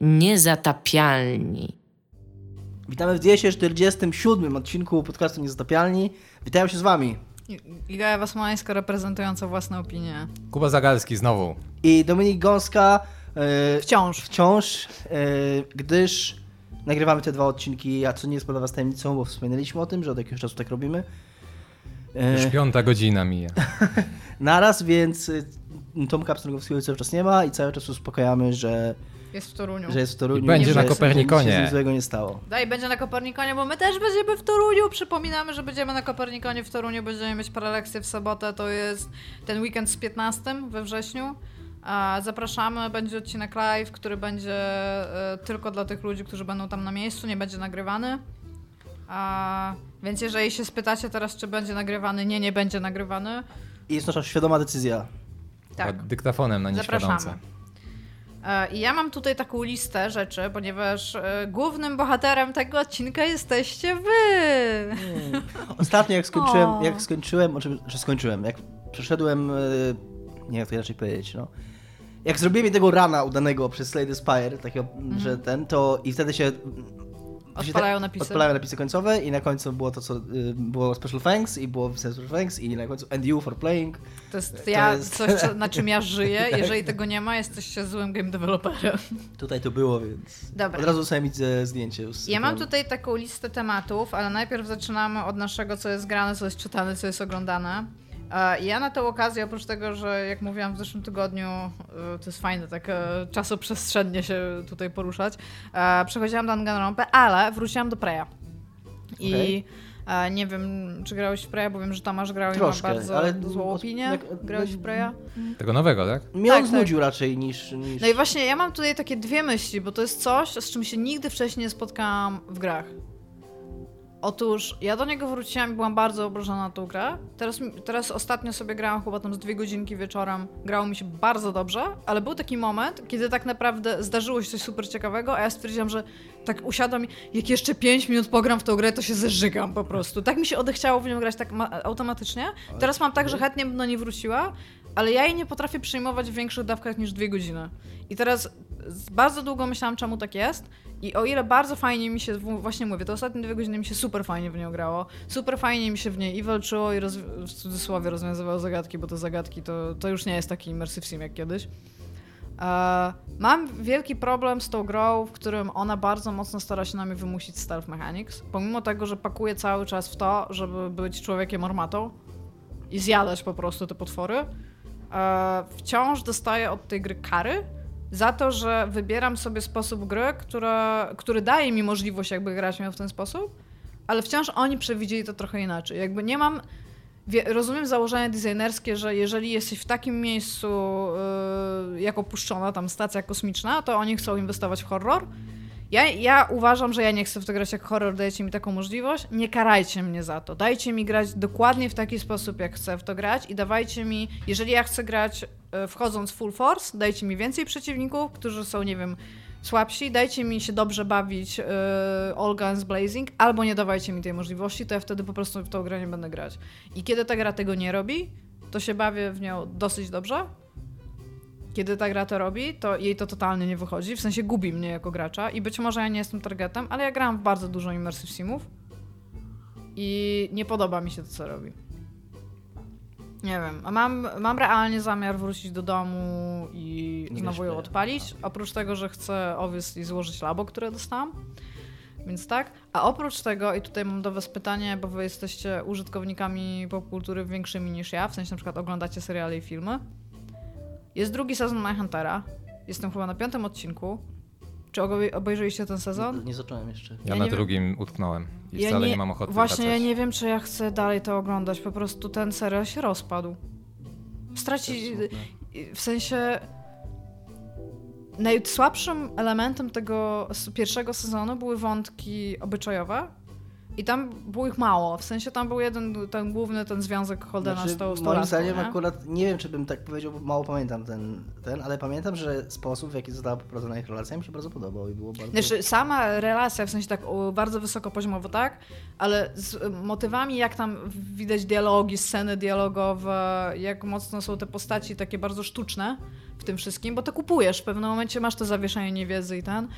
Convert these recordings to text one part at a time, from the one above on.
Niezatapialni. Witamy w 247 odcinku podcastu Niezatapialni. Witają się z wami. Iga Ewa Smołańska reprezentująca własne opinie. Kuba Zagalski znowu. I Dominik Gąska. e, Wciąż. Wciąż, e, gdyż nagrywamy te dwa odcinki, a co nie jest dla was tajemnicą, bo wspominaliśmy o tym, że od jakiegoś czasu tak robimy. E, Już piąta godzina mija. naraz, więc Tomka Pstrągowskiego cały czas nie ma i cały czas uspokajamy, że, Jest w Toruniu. że jest w Toruniu. I będzie na Kopernikonie. Nic złego nie stało. Daj, będzie na Kopernikonie, bo my też będziemy w Toruniu. Przypominamy, że będziemy na Kopernikonie w Toruniu, będziemy mieć prelekcję w sobotę, to jest ten weekend z 15 we wrześniu. Zapraszamy, będzie odcinek live, który będzie e, tylko dla tych ludzi, którzy będą tam na miejscu, nie będzie nagrywany. A, więc jeżeli się spytacie teraz, czy będzie nagrywany, nie, nie będzie nagrywany. I jest nasza świadoma decyzja. Tak. Pod dyktafonem na nieświadomce. Zapraszamy. E, I ja mam tutaj taką listę rzeczy, ponieważ e, głównym bohaterem tego odcinka jesteście wy. Ostatnio jak skończyłem, O. jak skończyłem, o czym, że skończyłem, jak przeszedłem, e, nie jak to inaczej powiedzieć, no. Jak zrobiłem jednego rana udanego przez Slay the Spire, takiego, że ten, to i wtedy się... Mhm. Odpalają napisy. Odpalają napisy końcowe i na końcu było to, co y, było Special Thanks i było Special Thanks i na końcu And you for playing. To jest To ja, jest- coś, co, na czym ja żyję. Jeżeli tego nie ma, jesteście złym game developerem. Tutaj to było, więc Dobra. od razu sobie widzę zdjęcie. Z Ja mam tutaj taką listę tematów, ale najpierw zaczynamy od naszego, co jest grane, co jest czytane, co jest oglądane. Ja na tę okazję, oprócz tego, że jak mówiłam w zeszłym tygodniu, e, to jest fajne, tak e, czasoprzestrzennie się tutaj poruszać, e, przechodziłam do Danganronpę, ale wróciłam do Preya. I nie wiem, czy grałeś w Preya, bo wiem, że Tomasz grał Troszkę, i ma bardzo ale- złą opinię. Grałeś w Preya? Tego nowego, tak? Mnie Tak, on znudził raczej niż... niż... No i właśnie ja mam tutaj takie dwie myśli, bo to jest coś, z czym się nigdy wcześniej nie spotkałam w grach. Otóż ja do niego wróciłam i byłam bardzo obrażona na tą grę. Teraz, teraz ostatnio sobie grałam chyba tam z dwie godzinki wieczorem. Grało mi się bardzo dobrze, ale był taki moment, kiedy tak naprawdę zdarzyło się coś super ciekawego, a ja stwierdziłam, że tak usiadłam i jak jeszcze 5 minut pogram w tą grę, to się zeżygam po prostu. Tak mi się odechciało w nią grać tak ma- automatycznie. Teraz mam tak, że chętnie bym do niej wróciła, ale ja jej nie potrafię przyjmować w większych dawkach niż dwie godziny. I teraz bardzo długo myślałam, czemu tak jest. I o ile bardzo fajnie mi się, właśnie mówię, te ostatnie dwie godziny mi się super fajnie w nią grało, super fajnie mi się w niej i walczyło, i roz, w cudzysłowie rozwiązywało zagadki, bo te zagadki to, to już nie jest taki immersive sim jak kiedyś. E, mam wielki problem z tą grą, w którym ona bardzo mocno stara się na mnie wymusić stealth mechanics, pomimo tego, że pakuje cały czas w to, żeby być człowiekiem armatą i zjadać po prostu te potwory, e, wciąż dostaję od tej gry kary za to, że wybieram sobie sposób gry, która, który daje mi możliwość jakby grać miał w ten sposób, ale wciąż oni przewidzieli to trochę inaczej. Jakby nie mam... Rozumiem założenie designerskie, że jeżeli jesteś w takim miejscu yy, jak opuszczona tam stacja kosmiczna, to oni chcą inwestować w horror. Ja, ja uważam, że ja nie chcę w to grać jak horror, dajecie mi taką możliwość. Nie karajcie mnie za to. Dajcie mi grać dokładnie w taki sposób, jak chcę w to grać i dawajcie mi, jeżeli ja chcę grać e, wchodząc full force, dajcie mi więcej przeciwników, którzy są, nie wiem, słabsi, dajcie mi się dobrze bawić yy, All Guns Blazing, albo nie dawajcie mi tej możliwości, to ja wtedy po prostu w tą grę nie będę grać. I kiedy ta gra tego nie robi, to się bawię w nią dosyć dobrze. Kiedy ta gra to robi, to jej to totalnie nie wychodzi, w sensie gubi mnie jako gracza i być może ja nie jestem targetem, ale ja grałam w bardzo dużo immersive simów i nie podoba mi się to, co robi. Nie wiem, a mam, mam realnie zamiar wrócić do domu i Nie znowu ją odpalić. Oprócz tego, że chcę obviously złożyć labo, które dostałam. Więc tak. A oprócz tego, i tutaj mam do Was pytanie, bo Wy jesteście użytkownikami popkultury większymi niż ja, w sensie na przykład oglądacie seriale i filmy. Jest drugi sezon Mindhuntera. Jestem chyba na piątym odcinku. Czy obejrzeliście ten sezon? Nie zacząłem jeszcze. Ja, Ja na nie wiem- drugim utknąłem i wcale nie, mam ochoty Właśnie wracać. ja nie wiem, czy ja chcę dalej to oglądać. Po prostu ten serial się rozpadł. Straci... W sensie... Najsłabszym elementem tego pierwszego sezonu były wątki obyczajowe. I tam było ich mało, w sensie tam był jeden, ten główny, ten związek Holdena Znaczy, z tą, moim zdaniem nie? akurat, nie wiem czy bym tak powiedział, bo mało pamiętam ten, ten, ale pamiętam, że sposób w jaki została poprowadzona ich relacja mi się bardzo podobał i było bardzo... Znaczy, sama relacja, w sensie tak bardzo wysokopoziomowo, tak, ale z motywami, jak tam widać dialogi, sceny dialogowe, jak mocno są te postaci takie bardzo sztuczne w tym wszystkim, bo to kupujesz, w pewnym momencie masz to zawieszenie niewiedzy i ten.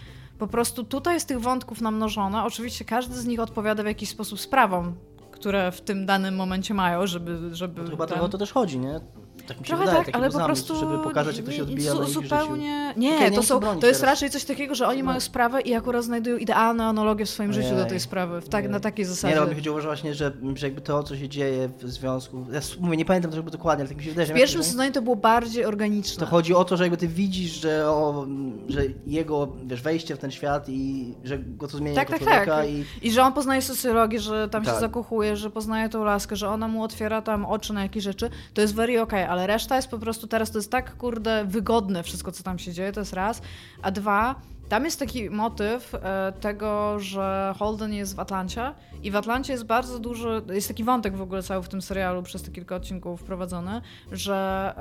Po prostu tutaj jest tych wątków namnożone. Oczywiście każdy z nich odpowiada w jakiś sposób sprawom, które w tym danym momencie mają, żeby... żeby To chyba ten... to też chodzi, nie? Tak mi się Trochę wydaje, tak, ale po prostu żeby pokazać, jak to się odbija na ich zupełnie... Nie, Okej, nie to, wiem, są, to jest teraz. raczej coś takiego, że oni No. mają sprawę i akurat znajdują idealne analogie w swoim życiu do tej sprawy, w tak, na takiej Nie, zasadzie. no mi chodziło że właśnie, że, że jakby to, co się dzieje w związku... Ja mówię, nie pamiętam tego dokładnie, ale tak mi się wydaje, że... w pierwszym sezonie to było bardziej organiczne. To chodzi o to, że jakby ty widzisz, że, o, że jego wiesz, wejście w ten świat i że go to zmienia Tak, jako tak, tak. i I że on poznaje socjologię, że tam się Tak. zakochuje, że poznaje tą laskę, że ona mu otwiera tam oczy na jakieś rzeczy, to jest very okay, ale reszta jest po prostu teraz, to jest tak kurde wygodne wszystko, co tam się dzieje, to jest raz. A dwa, tam jest taki motyw e, tego, że Holden jest w Atlancie i w Atlancie jest bardzo duży, jest taki wątek w ogóle cały w tym serialu przez te kilka odcinków wprowadzony, że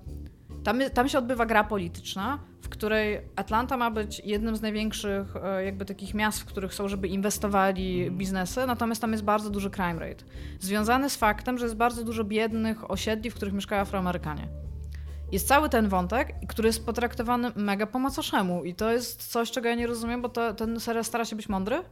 e, tam, tam się odbywa gra polityczna, w której Atlanta ma być jednym z największych e, jakby takich miast, w których są, żeby inwestowali biznesy, natomiast tam jest bardzo duży crime rate. Związany z faktem, że jest bardzo dużo biednych osiedli, w których mieszkają Afroamerykanie. Jest cały ten wątek, który jest potraktowany mega po macoszemu i to jest coś, czego ja nie rozumiem, bo to, ten serial stara się być mądry.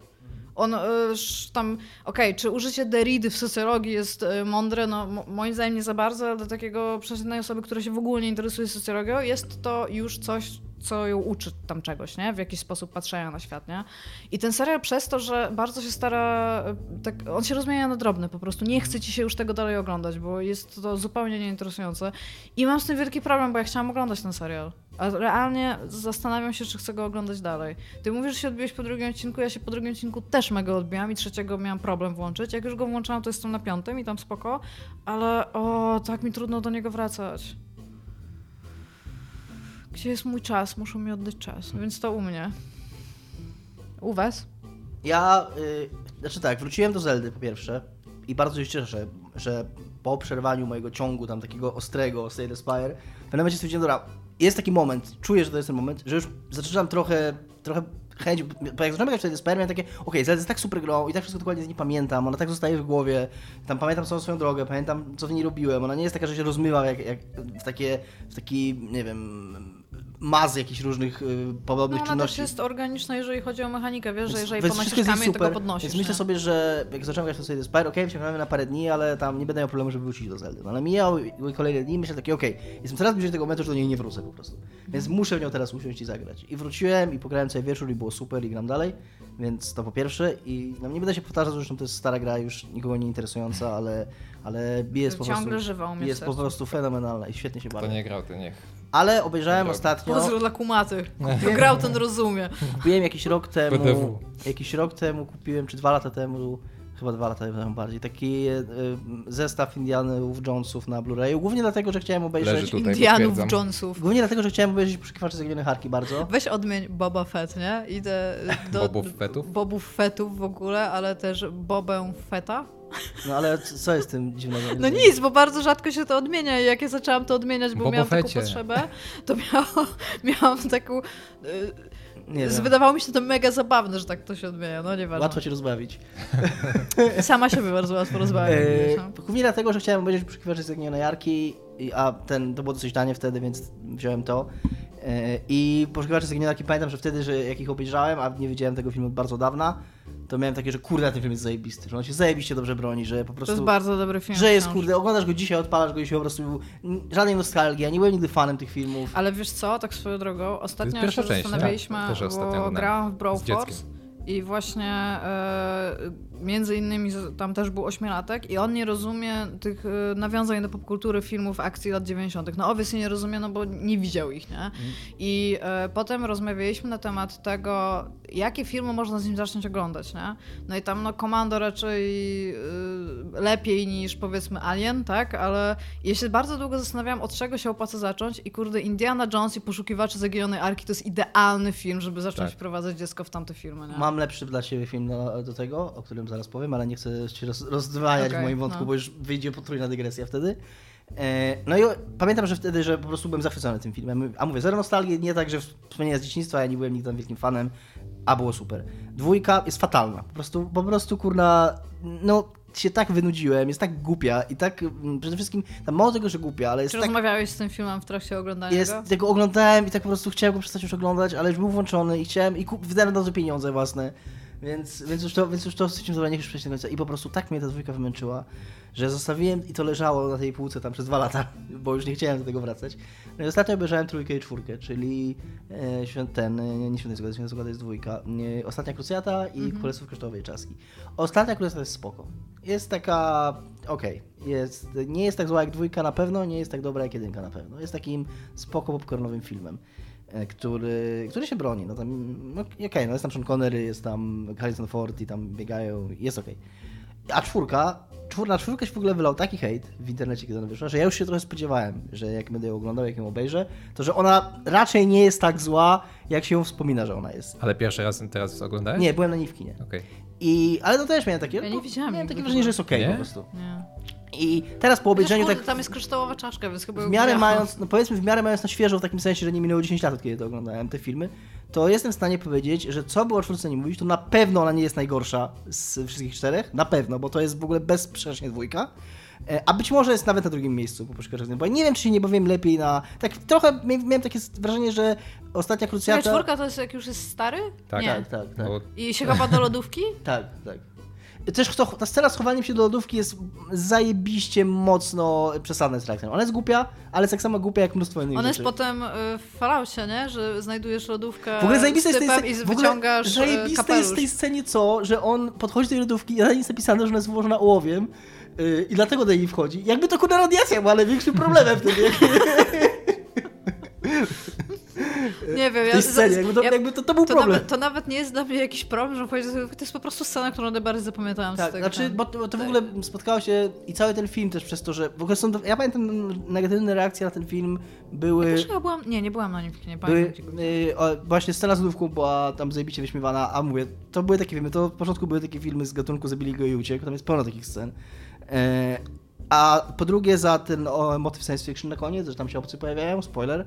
On sz- tam, okej, czy użycie deridy w socjologii jest y, mądre? No mo- moim zdaniem nie za bardzo, ale dla takiego przeciętnej osoby, która się w ogóle nie interesuje socjologią, jest to już coś, co ją uczy tam czegoś, nie? W jakiś sposób patrzenia na świat, nie? I ten serial przez to, że bardzo się stara, y, tak, on się rozmienia na drobne po prostu. Nie chce ci się już tego dalej oglądać, bo jest to zupełnie nieinteresujące. I mam z tym wielki problem, bo ja chciałam oglądać ten serial. A realnie zastanawiam się, czy chcę go oglądać dalej. Ty mówisz, że się odbiłeś po drugim odcinku, ja się po drugim odcinku też mega odbiłam i trzeciego miałam problem włączyć. Jak już go włączałam, to jestem na piątym i tam spoko, ale o, tak mi trudno do niego wracać. Gdzie jest mój czas? Muszą mi oddać czas, więc to u mnie. U was? Ja, y, znaczy tak, wróciłem do Zeldy po pierwsze i bardzo się cieszę, że po przerwaniu mojego ciągu tam takiego ostrego Slay the Spire, w pewnym momencie stwierdziłem, dobra, jest taki moment, czuję, że to jest ten moment, że już zaczynam trochę, trochę chęć, bo jak zacząłem grać w Slay the Spire, miałem takie, okej, Zelda jest tak super grą i tak wszystko dokładnie z niej pamiętam, ona tak zostaje w głowie, tam pamiętam całą swoją drogę, pamiętam co w niej robiłem, ona nie jest taka, że się rozmywa jak, jak w takie, w taki, nie wiem, mazy jakichś różnych y, podobnych No ona też czynności. jest organiczna, jeżeli chodzi o mechanikę, wiesz, że jeżeli Więc jest kamień, to go podnosisz. Więc myślę nie? sobie, że jak zacząłem grać w Slay the Spire, okej, okay, na parę dni, ale tam nie będę miał problemu, żeby wrócić do Zeldy. No ale mijały kolejne dni i myślę takie, okej, jestem coraz bliżej tego momentu, że do niej nie wrócę po prostu. Więc muszę w nią teraz usiąść i zagrać. I wróciłem i pograłem cały wieczór i było super i gram dalej, więc to po pierwsze i no, nie będę się powtarzać, zresztą to jest stara gra, już nikogo nie interesująca, ale, ale jest po Ciągle prostu... żywa u mnie Jest po prostu fenomenalna i świetnie się bawię. nie grał, to niech. Ale obejrzałem Dobra. ostatnio, Pozdro dla kumatych. Kto grał, ten rozumie. kupiłem jakiś rok temu, PDW. jakiś rok temu kupiłem, czy dwa lata temu, chyba dwa lata temu bardziej, taki e, zestaw Indianów Jonesów na Blu-rayu, głównie dlatego, że chciałem obejrzeć... Indianów. Jonesów. Głównie dlatego, że chciałem obejrzeć Poszukiwaczy Zaginionej Harki bardzo. Weź odmień Boba Fett, nie? Idę do Bobów Fettów? Bobów Fettów w ogóle, ale też Bobę Feta. No ale co jest tym dziwnego? No nic, bo bardzo rzadko się to odmienia i jak ja zaczęłam to odmieniać, bo Bobo miałam taką Fecie. potrzebę, to miałam, miałam taką... Nie wiem. wydawało mi się to mega zabawne, że tak to się odmienia, no nieważne. Łatwo cię rozbawić. Sama siebie bardzo łatwo rozbawiam. E, no. Głównie dlatego, że chciałem obejrzeć Poszukiwaczy Zaginionej Jarki, a ten, to było dosyć tanie wtedy, więc wziąłem to. E, I Poszukiwacze Jarki pamiętam, że wtedy, że jak ich obejrzałem, a nie widziałem tego filmu od bardzo dawna, to miałem takie, że kurde, ten film jest zajebisty, że on się zajebiście dobrze broni, że po To prostu... jest bardzo dobry film. Że jest, kurde, oglądasz go dzisiaj, odpalasz go i się po prostu... Żadnej nostalgii, ja nie byłem nigdy fanem tych filmów. Ale wiesz co, tak swoją drogą, ostatnio To się część, zastanawialiśmy, tak? Też ostatnio bo grałam w Brawl. Force i właśnie e, między innymi tam też był ośmiolatek i on nie rozumie tych e, nawiązań do popkultury filmów akcji lat 90. No obviously nie rozumie, no bo nie widział ich, nie? I e, potem rozmawialiśmy na temat tego, jakie filmy można z nim zacząć oglądać, nie? No i tam no Komando raczej e, lepiej niż powiedzmy Alien, tak? Ale ja się bardzo długo zastanawiałam, od czego się opłaca zacząć i kurde, Indiana Jones i Poszukiwacze Zaginionej Arki to jest idealny film, żeby zacząć Tak. wprowadzać dziecko w tamte filmy, nie? Mam mam lepszy dla ciebie film do, do tego, o którym zaraz powiem, ale nie chcę się roz, rozdwajać okay, w moim wątku, no. bo już wyjdzie potrójna dygresja wtedy. E, no i pamiętam, że wtedy, że po prostu byłem zachwycony tym filmem. A mówię, zero nostalgii, nie tak, że wspomnienia z dzieciństwa, ja nie byłem nigdy tam wielkim fanem, a było super. Dwójka jest fatalna. Po prostu, po prostu kurna, no się tak wynudziłem, jest tak głupia i tak, mm, przede wszystkim, tam mało tego, że głupia, ale jest Czy tak... rozmawiałeś z tym filmem w trakcie oglądania Jest, go? tego oglądałem i tak po prostu chciałem go przestać już oglądać, ale już był włączony i chciałem i kup, wydałem na to pieniądze własne, więc, więc już to, więc już to stwierdziłem, że nie chcę przejść do końca i po prostu tak mnie ta dwójka wymęczyła, że zostawiłem i to leżało na tej półce tam przez dwa lata, bo już nie chciałem do tego wracać. No i ostatnio obejrzałem trójkę i czwórkę, czyli e, świąt, ten, e, nie Święty Zgody, Święty Zgody jest dwójka, e, Ostatnia Krucjata i Mhm. Królestwo Kryształowej Czaski. Ostatnia Krucjata jest spoko. Jest taka, okej, jest, nie jest tak zła jak dwójka na pewno, nie jest tak dobra jak jedynka na pewno. Jest takim spoko popcornowym filmem, który, który się broni. No tam, no, okej, no jest tam Sean Connery, jest tam Harrison Ford i tam biegają, jest okej. A czwórka, czwór, na czwórkę się w ogóle wylał taki hejt w internecie, kiedy ona wyszła, że ja już się trochę spodziewałem, że jak będę ją oglądał, jak ją obejrzę, to że ona raczej nie jest tak zła, jak się ją wspomina, że ona jest. Ale pierwszy raz teraz oglądałeś? Nie, byłem na niej w kinie. Okej. I, ale to też miałem takie, Ja nie no, widziałam miałem takie wrażenie, że jest okej Nie? po prostu. Nie. I teraz po obejrzeniu Chociaż, tak Tam jest kryształowa czaszka, więc chyba w miarę mając, no powiedzmy w miarę mając na świeżo, w takim sensie, że nie minęło 10 lat, od kiedy to oglądałem te filmy, to jestem w stanie powiedzieć, że co było o czwórce nie mówić, to na pewno ona nie jest najgorsza z wszystkich czterech, na pewno, bo to jest w ogóle bezsprzecznie dwójka. E, A być może jest nawet na drugim miejscu po poszkodzeniu, bo nie wiem, czy się nie bawiem lepiej na... Tak trochę mia- miałem takie wrażenie, że ostatnia krucjata... czwórka to jest jak już jest stary? Tak, Nie. Tak, tak, tak. I się chowa do lodówki? Tak, tak. Też to, ta scena z chowaniem się do lodówki jest zajebiście mocno przesadna z reakcją. Ona jest głupia, ale jest tak samo głupia jak mnóstwo innych On jest rzeczy. potem y, w Falloutie, nie? Że znajdujesz lodówkę W ogóle zajebiste z jest, tej, i w ogóle wyciągasz y, zajebiste kapelusz. jest w tej scenie co, że on podchodzi do tej lodówki i na niej jest napisane, że ona jest wyłożona ołowiem yy, i dlatego do niej wchodzi. Jakby to kurna radiacja była największym problemem wtedy. Jak, Nie wiem, ja, scenie, jakby to, ja, jakby to, to był to, problem. nawet, to nawet nie jest dla mnie jakiś problem, że lodówki. To jest po prostu scena, którą najbardziej zapamiętałam Tak, z tego. znaczy, tam. bo to, bo to w tak. ogóle spotkało się i cały ten film też przez to, że w ogóle są, ja pamiętam negatywne reakcje na ten film były... Ja też chyba byłam, nie, nie byłam na nim Były, pamiętam. Były, y, o, właśnie scena z lodówką była tam zajebiście wyśmiewana, a mówię, to były takie filmy, to w początku były takie filmy z gatunku Zabili go i uciekł, tam jest pełno takich scen. E, a po drugie za ten o, motyw science fiction na koniec, że tam się obcy pojawiają, spoiler,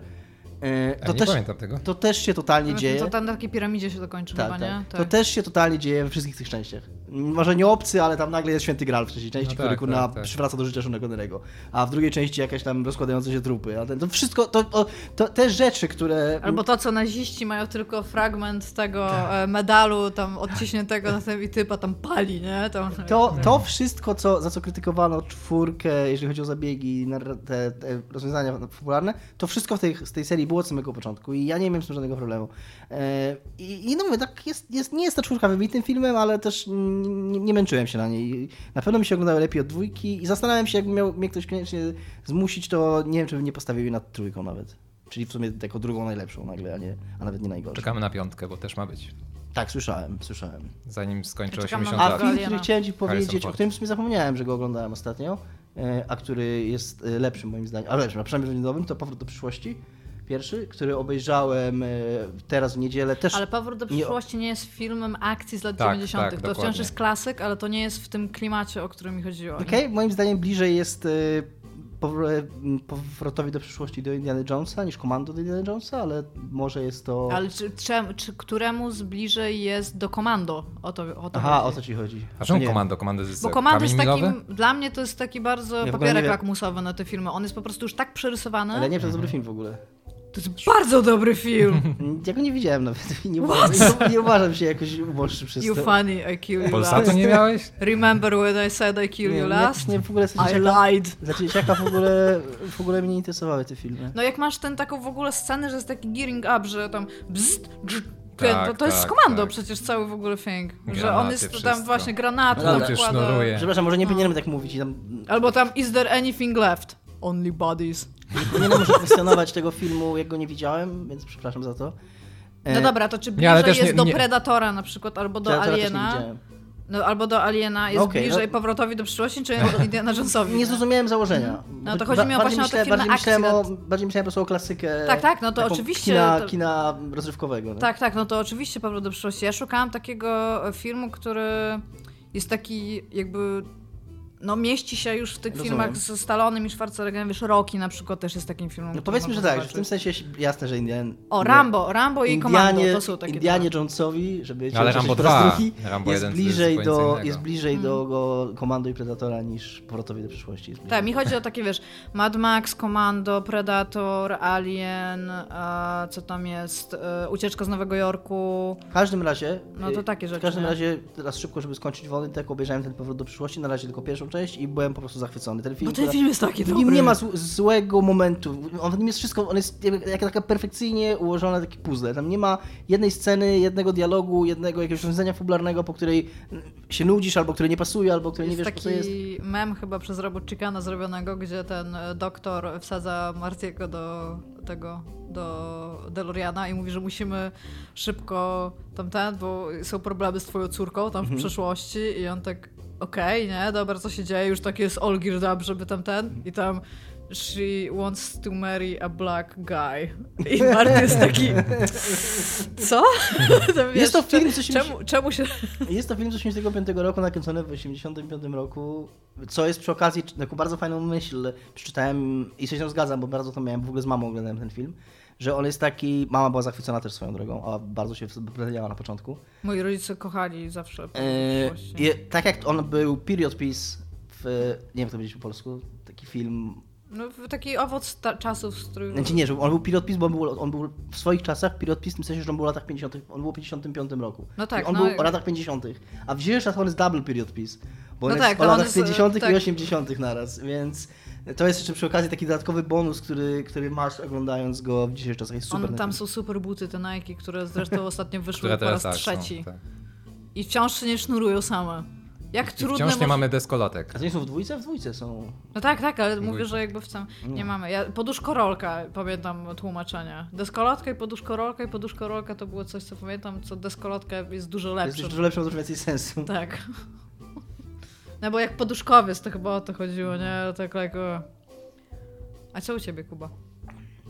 to, nie też, pamiętam tego. to też się totalnie dzieje. To tam na takiej piramidzie się to kończy Tak, chyba, tak. nie? To też się totalnie dzieje we wszystkich tych częściach. Może nie obcy, ale tam nagle jest święty Graal w trzeciej części, No który tak, kurna tak, tak. przywraca do życia Seana Connery'ego. A w drugiej części jakaś tam rozkładające się trupy. A ten, to wszystko, to, to, to te rzeczy, które... Albo to, co naziści mają tylko fragment tego Tak. e, medalu tam odciśniętego na tym i typa tam pali, nie? To, To, to wszystko, co, za co krytykowano czwórkę, jeżeli chodzi o zabiegi, te, te rozwiązania popularne, to wszystko w tej, z tej serii było od samego początku i ja nie miałem z tym żadnego problemu. E, I, i no mówię, tak jest, jest, nie jest ta czwórka wybitnym filmem, ale też nie, nie męczyłem się na niej. Na pewno mi się oglądały lepiej od dwójki i zastanawiam się, jakby miał mnie ktoś koniecznie zmusić, to nie wiem, czy bym nie postawił jej nad trójką nawet. Czyli w sumie jako drugą najlepszą nagle, a, nie, a nawet nie najgorszą. Czekamy na piątkę, bo też ma być. Tak, słyszałem, słyszałem. Zanim skończy Ja czekam na 80 A lat. film, Aliena. który chciałem ci powiedzieć, o którym w sumie zapomniałem, że go oglądałem ostatnio, e, a który jest e, lepszym moim zdaniem, ale lepszym, a przynajmniej że nowym, to Powrót do przyszłości. Pierwszy, który obejrzałem e, teraz w niedzielę też. Ale Powrót do nie- przyszłości nie jest filmem akcji z lat Tak, 90. tak, to wciąż dokładnie. jest klasyk, ale to nie jest w tym klimacie, o którym mi chodziło. nie? Okej, moim zdaniem bliżej jest e, m, powrotowi do przyszłości do Indiana Jonesa niż Komando do Indiana Jonesa, ale może jest to... Ale czy, czem, czy któremu z bliżej jest do komando? O to, o to Aha, o chodzi. co ci chodzi? A czemu Nie. komando? Komando jest Bo komando jest milowy? takim, dla mnie to jest taki bardzo Ja nie papierek lakmusowy na te filmy. On jest po prostu już tak przerysowany. Ale nie to jest dobry film w ogóle. To jest bardzo dobry film. Ja go nie widziałem nawet nie uważam, nie, nie uważam się jakoś uboższy przez You to. funny, I kill you Polsatu last. nie miałeś? Remember when I said I kill Nie, you last? nie, w ogóle I lied. Za dzieciaka w ogóle, w ogóle mnie nie interesowały te filmy. No jak masz ten taką w ogóle scenę, że jest taki gearing up, że tam bzzt, Tak, to, to jest tak, komando tak. przecież cały w ogóle thing. że on Granaty, jest wszystko. tam właśnie granaty No tam wkłada. Przepraszam, może nie powinienem tak mówić tam... Albo tam is there anything left? Only bodies. Nie powinienem może kwestionować tego filmu, jak go nie widziałem, więc przepraszam za to. E, No dobra, to czy Nie, bliżej ale też jest nie- do nie- Predatora na przykład, albo do Predatora też nie Aliena? No albo do Aliena jest Okej, bliżej no- powrotowi do przyszłości, czy Indiana Jonesowi? Nie zrozumiałem założenia. No to Ba- chodzi mi o właśnie o te myślę- filmy bardziej myślałem, o, akcji, bardziej myślałem po prostu o klasykę. Tak, tak, no to taką oczywiście, Kina, to- kina rozrywkowego. no. Tak, tak, no to oczywiście Powrót do przyszłości. Ja szukałam takiego filmu, który jest taki jakby... No mieści się już w tych Rozumiem. filmach ze Stallonem i Schwarzeneggerem, wiesz, Rocky na przykład też jest takim filmem, No powiedzmy, że tak, że w tym sensie jasne, że Indian... O, Rambo, Rambo i Komando, to są takie Indianie dwa. Jonesowi, żeby cię Ale Rambo po raz 2, drugi, Rambo jest 1 to jest bliżej, do, jest bliżej do go Komando i Predatora niż Powrotowi do przyszłości. Tak, mi chodzi o takie, wiesz, Mad Max, Komando, Predator, Alien, e, co tam jest, e, Ucieczka z Nowego Jorku. W każdym razie... No to y, takie W rzeczy, każdym nie? razie, teraz szybko, żeby skończyć wody, tak obejrzałem ten Powrót do przyszłości, na razie tylko pierwszą część i byłem po prostu zachwycony. Ten film, Bo ten film jest taki W dobry. nim nie ma zł- złego momentu. On, w nim jest wszystko, on jest jak, jak taka perfekcyjnie ułożone takie puzzle. Tam nie ma jednej sceny, jednego dialogu, jednego jakiegoś rozwiązania fabularnego, po której się nudzisz, albo której nie pasuje, albo której nie Jest wiesz, co jest. taki mem chyba przez Robot Chickana zrobionego, gdzie ten e, doktor wsadza Martiego do tego, do DeLoreana i mówi, że musimy szybko tamten, bo są problemy z twoją córką tam w Mhm. przeszłości i on tak, okej, nie, dobra, co się dzieje, już tak jest all geared up, żeby tamten i tam she wants to marry a black guy. I Marty jest taki, co? Wiesz, Jest to film z czemu, czemu się... Jest to film z 1985 roku, nakręcony w 1985 roku, co jest przy okazji taką bardzo fajną myśl. Przeczytałem i się z nią zgadzam, bo bardzo to miałem, w ogóle z mamą oglądałem ten film, że on jest taki, mama była zachwycona też swoją drogą, a bardzo się wypowiedziała na początku. Moi rodzice kochali zawsze i, tak jak on był period piece w, nie wiem jak to powiedzieć po polsku, taki film No, taki owoc czasów, z których... Znaczy nie, że on był pilot PiS, bo on był, on był w swoich czasach pilot PiS w tym sensie, że on był w latach 50., on był w 55 roku. No tak, I on no był w latach 50., a w dzisiejszych czasach on jest double period PiS, bo on No jest tak, o no on latach jest, e, 50. tak. i 80. naraz, więc to jest jeszcze przy okazji taki dodatkowy bonus, który, który masz oglądając go w dzisiejszych czasach, jest super. On, tam są super buty, te Nike, które zresztą ostatnio wyszły po raz tak trzeci. są. Tak. I wciąż się nie sznurują same. Jak I trudne wciąż nie może- mamy deskolatek. A to nie są w dwójce? W dwójce są. No tak, tak, ale Dwójka. mówię, że jakby w tym nie Nie. mamy. Ja, poduszkorolka, pamiętam tłumaczenie. Deskolatka i poduszkorolka i poduszkorolka to było coś, co pamiętam, co deskolatka jest dużo Jest lepsze. dużo lepsze, dużo więcej sensu. Tak. No bo jak poduszkowiec, to chyba o to chodziło, nie? Tak jako... A co u ciebie, Kuba?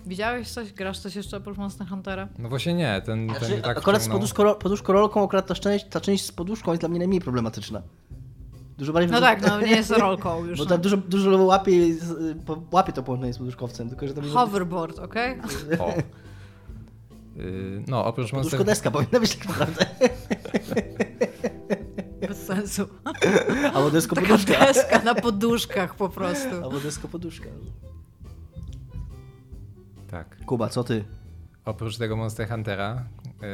Widziałeś coś? Grasz coś jeszcze oprócz Monster Huntera? No właśnie nie, ten, ten Znaczy, tak akurat z wciągnął. poduszko, poduszkorolką, akurat ta część, ta część z poduszką jest dla mnie najmniej problematyczna. Dużo bardziej No tak, no nie jest rolką już. Bo no. tam dużo, dużo łapie, z- łapie to połączenie z poduszkowcem, tylko że tam jest Hoverboard, okej? O. Yy, no, oprócz Monster... poduszkodeska powinna być tak naprawdę. Sensu. Albo desko Taka poduszka. deska na poduszkach po prostu. Albo desko poduszka. Tak. Kuba, co ty? Oprócz tego Monster Huntera yy,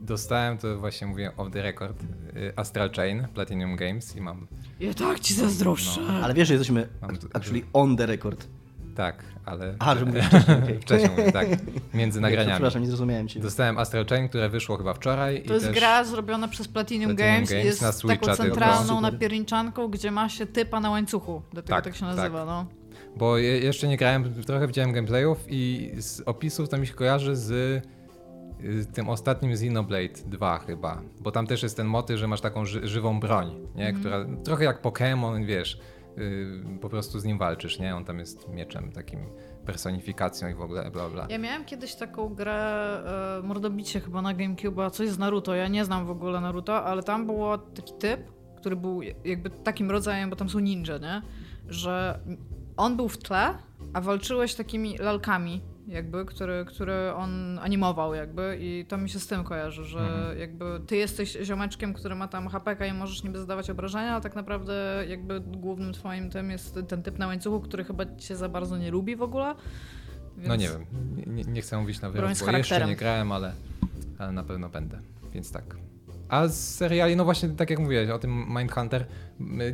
dostałem, to właśnie mówię off the record, yy, Astral Chain, Platinum Games i mam, Ja tak ci zazdroszczę. Ale wiesz, że jesteśmy Mam- actually on the record. Tak, ale Aha, że mówisz wcześniej, wcześniej mówię, tak, między nagraniami. Przepraszam, nie zrozumiałem cię. Dostałem Astral Chain, które wyszło chyba wczoraj. To i jest też... gra zrobiona przez Platinum, Platinum Games, Games i jest na Switcha taką centralną napierniczanką, gdzie ma się typa na łańcuchu. Dlatego tak, Tak, się nazywa, no. Bo je- jeszcze nie grałem, trochę widziałem gameplayów i z opisów to mi się kojarzy z y, tym ostatnim Xenoblade 2 chyba. Bo tam też jest ten motyw, że masz taką ży żywą broń, nie? Mhm. która trochę jak Pokémon, wiesz, y, po prostu z nim walczysz, nie? On tam jest mieczem takim personifikacją i w ogóle bla bla. Ja miałem kiedyś taką grę e, Mordobicie chyba na GameCube, coś z Naruto. Ja nie znam w ogóle Naruto, ale tam był taki typ, który był jakby takim rodzajem, bo tam są ninja, nie? Że on był w tle, a walczyłeś takimi lalkami, jakby, które, które on animował jakby i to mi się z tym kojarzy, że Mhm. jakby ty jesteś ziomeczkiem, który ma tam HPK i możesz niby zadawać obrażenia, a tak naprawdę jakby głównym twoim tym jest ten typ na łańcuchu, który chyba cię za bardzo nie lubi w ogóle. No nie Więc- wiem, nie, nie chcę mówić na z bo jeszcze nie grałem, ale, ale na pewno będę, więc tak. A z seriali, no właśnie tak jak mówiłeś o tym Mindhunter,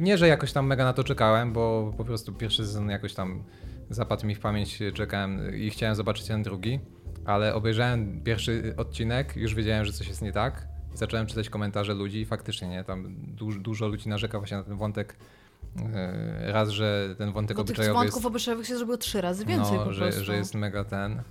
nie, że jakoś tam mega na to czekałem, bo po prostu pierwszy sezon jakoś tam zapadł mi w pamięć, czekałem i chciałem zobaczyć ten drugi, ale obejrzałem pierwszy odcinek, już wiedziałem, że coś jest nie tak. Zacząłem czytać komentarze ludzi i faktycznie, nie, tam dużo, dużo ludzi narzeka właśnie na ten wątek. e, Raz, że ten wątek Bo tych obyczajowy jest wątków obyczajowych się zrobiło trzy razy więcej no, po że, prostu. że jest mega ten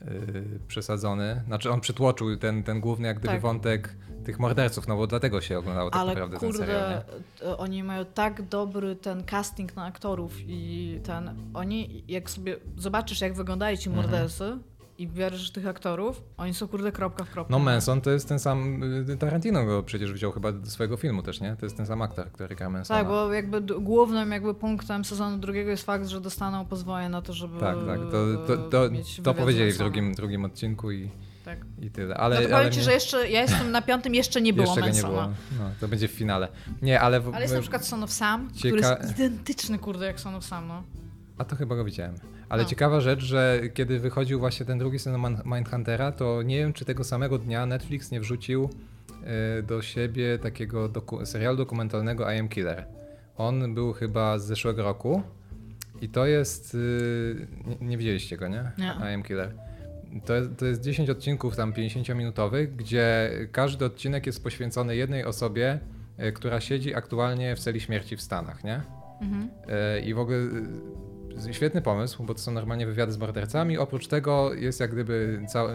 yy, przesadzony. Znaczy on przytłoczył ten, ten główny jak gdyby Tak. wątek tych morderców, no bo dlatego się oglądało tak Ale naprawdę ten kurde, serial, nie? to oni mają tak dobry ten casting na aktorów i ten. Oni, jak sobie zobaczysz, jak wyglądają ci Mhm. mordercy i wierzysz tych aktorów, oni są kurde kropka w kropkę. No Manson to jest ten sam, y, Tarantino go przecież wziął chyba do swojego filmu też, nie? To jest ten sam aktor, który gra Mansona. Tak, bo jakby głównym jakby punktem sezonu drugiego jest fakt, że dostaną pozwolenie na to, żeby Tak, tak, to, to, to, to powiedzieli w drugim, drugim odcinku i, Tak. i tyle. Ale, no to ale powiem ci, że jeszcze, ja jestem na piątym, jeszcze nie było jeszcze nie było. No, to będzie w finale. Nie, ale... W, Ale jest na przykład Son of Sam, który Cieka- jest identyczny kurde jak Son of Sam, no. A to chyba go widziałem. Ale No. ciekawa rzecz, że kiedy wychodził właśnie ten drugi sezon Mindhuntera, to nie wiem, czy tego samego dnia Netflix nie wrzucił e, do siebie takiego doku- serialu dokumentalnego I Am Killer. On był chyba z zeszłego roku i to jest... y, nie, nie widzieliście go, nie? Nie. I Am Killer. To, jest- to jest 10 odcinków tam 50-minutowych, gdzie każdy odcinek jest poświęcony jednej osobie, e, która siedzi aktualnie w celi śmierci w Stanach, nie? Mhm. E, I w ogóle e, świetny pomysł, bo to są normalnie wywiady z mordercami. Oprócz tego jest jak gdyby cała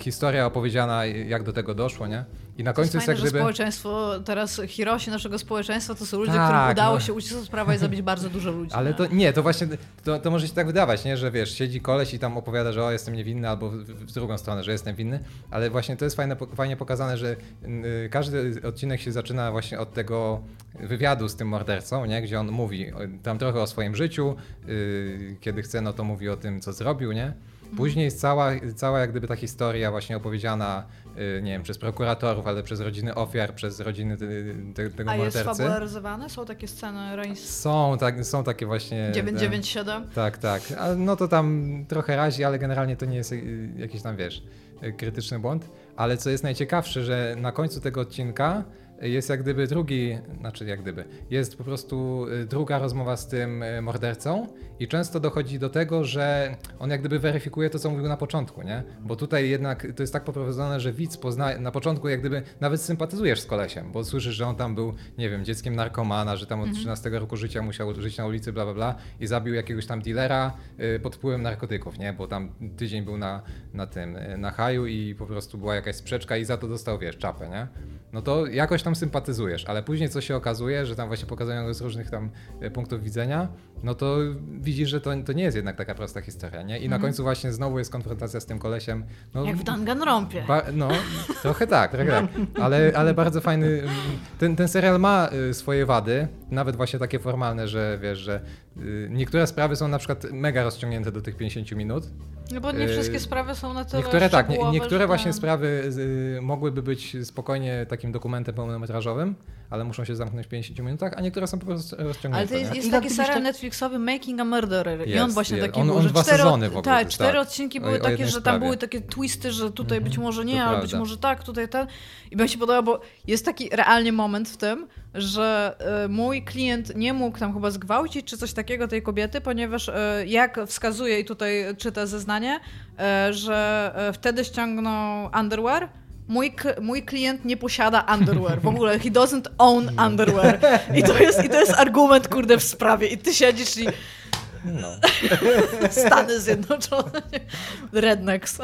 historia opowiedziana, jak do tego doszło, nie? I na To jest końcu jest fajne, jak że gdyby. społeczeństwo, teraz Hirosi naszego społeczeństwa to są ludzie, Tak, którym udało no. się uciec od prawa i zabić bardzo dużo ludzi. Ale nie? to nie, to właśnie to, to może się tak wydawać, nie? że wiesz, siedzi koleś i tam opowiada, że o, jestem niewinny, albo w, w drugą stronę, że jestem winny, ale właśnie to jest fajne, fajnie pokazane, że y, każdy odcinek się zaczyna właśnie od tego wywiadu z tym mordercą, nie? gdzie on mówi tam trochę o swoim życiu, y, kiedy chce, no to mówi o tym, co zrobił, nie? Później jest cała, cała jak gdyby ta historia właśnie opowiedziana, nie wiem, przez prokuratorów, ale przez rodziny ofiar, przez rodziny y, te, tego A jest mordercy. fabularyzowane? Są takie sceny Reigns Są, tak, są takie właśnie... te- 997? tak, tak. A no to tam trochę razi, ale generalnie to nie jest y, jakiś tam, wiesz, y, krytyczny błąd. Ale co jest najciekawsze, że na końcu tego odcinka jest jak gdyby drugi, znaczy jak gdyby, jest po prostu y, druga rozmowa z tym y, mordercą i często dochodzi do tego, że on jak gdyby weryfikuje to, co mówił na początku, nie? Bo tutaj jednak to jest tak poprowadzone, że widz pozna, na początku jak gdyby nawet sympatyzujesz z kolesiem, bo słyszysz, że on tam był, nie wiem, dzieckiem narkomana, że tam od 13 roku życia musiał żyć na ulicy, bla, bla, bla i zabił jakiegoś tam dealera y, pod wpływem narkotyków, nie? Bo tam tydzień był na, na tym, na haju i po prostu była jakaś sprzeczka i za to dostał, wiesz, czapę, nie? No to jakoś tam sympatyzujesz, ale później co się okazuje, że tam właśnie pokazują go z różnych tam y, punktów widzenia, no to widzisz, że to, to nie jest jednak taka prosta historia, nie? I na końcu właśnie znowu jest konfrontacja z tym kolesiem. No, Jak w Danganronpie. No, trochę tak, trochę tak. Ale, ale bardzo fajny. mm, Ten, ten serial ma y, swoje wady, nawet właśnie takie formalne, że wiesz, że y, niektóre sprawy są na przykład mega rozciągnięte do tych 50 minut. No bo nie wszystkie sprawy są na tyle Niektóre tak, nie, niektóre że właśnie sprawy y, mogłyby być spokojnie takim dokumentem pełnometrażowym, ale muszą się zamknąć w 50 minutach, a niektóre są po prostu rozciągnięte. Ale to jest, jest taki serial tak- Netflixowy Making a Murderer i Jest, on właśnie jest. taki On- był, on że dwa cztery, sezony w ogóle tak, cztery tak. odcinki O- były o takie, jednej że tam sprawie. były takie twisty, że tutaj być może nie, ale być może tak, tutaj ten. I mi się podoba, bo jest taki realnie moment w tym, że e, mój klient nie mógł tam chyba zgwałcić czy coś takiego tej kobiety, ponieważ e, jak wskazuje i tutaj czyta zeznanie, e, że wtedy ściągnął underwear, Mój, mój klient nie posiada underwear. W ogóle, he doesn't own underwear. I to jest, i to jest argument, kurde, w sprawie. I ty siedzisz i No. Stany Zjednoczone. Rednecks.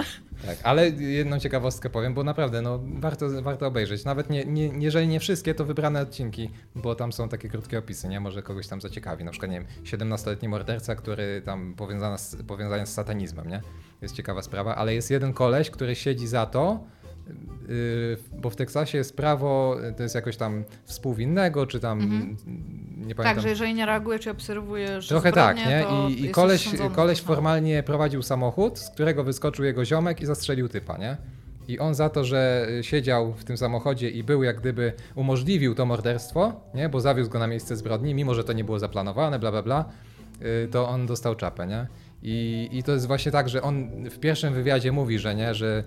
Tak, ale jedną ciekawostkę powiem, bo naprawdę no, warto, warto obejrzeć. Nawet nie, nie, jeżeli nie wszystkie, to wybrane odcinki, bo tam są takie krótkie opisy, nie? Może kogoś tam zaciekawi. Na przykład, nie wiem, 17-letni morderca, który tam powiązany z, powiązany z satanizmem, nie? Jest ciekawa sprawa, ale jest jeden koleś, który siedzi za to, yy, bo w Teksasie jest prawo, to jest jakoś tam współwinnego, czy tam, nie pamiętam. Tak, że jeżeli nie reagujesz czy obserwujesz Trochę tak, zbrodnię, nie? to I, i koleś, koleś No. formalnie prowadził samochód, z którego wyskoczył jego ziomek i zastrzelił typa, nie? I on za to, że siedział w tym samochodzie i był jak gdyby umożliwił to morderstwo, nie? Bo zawiózł go na miejsce zbrodni, mimo że to nie było zaplanowane, bla bla bla, y, to on dostał czapę, nie? I, I to jest właśnie tak, że on w pierwszym wywiadzie mówi, że nie, że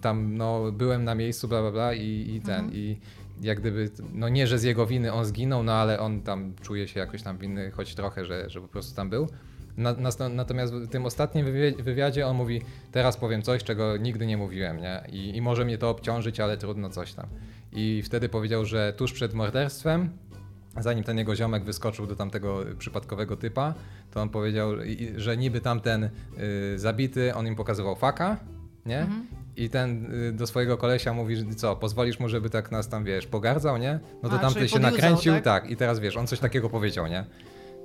tam no byłem na miejscu, bla bla bla i, i ten, i jak gdyby, no nie, że z jego winy on zginął, no ale on tam czuje się jakoś tam winny, choć trochę, że, że po prostu tam był. Natomiast w tym ostatnim wywiadzie on mówi, teraz powiem coś, czego nigdy nie mówiłem, nie? I, I może mnie to obciążyć, ale trudno coś tam. I wtedy powiedział, że tuż przed morderstwem, zanim ten jego ziomek wyskoczył do tamtego przypadkowego typa, to on powiedział, że niby tamten y, zabity, on im pokazywał faka, nie? I ten y, do swojego kolesia mówi, że co, pozwolisz mu, żeby tak nas tam, wiesz, pogardzał, nie? No to A, tamten się nakręcił, tak? tak? i teraz wiesz, on coś takiego powiedział, nie?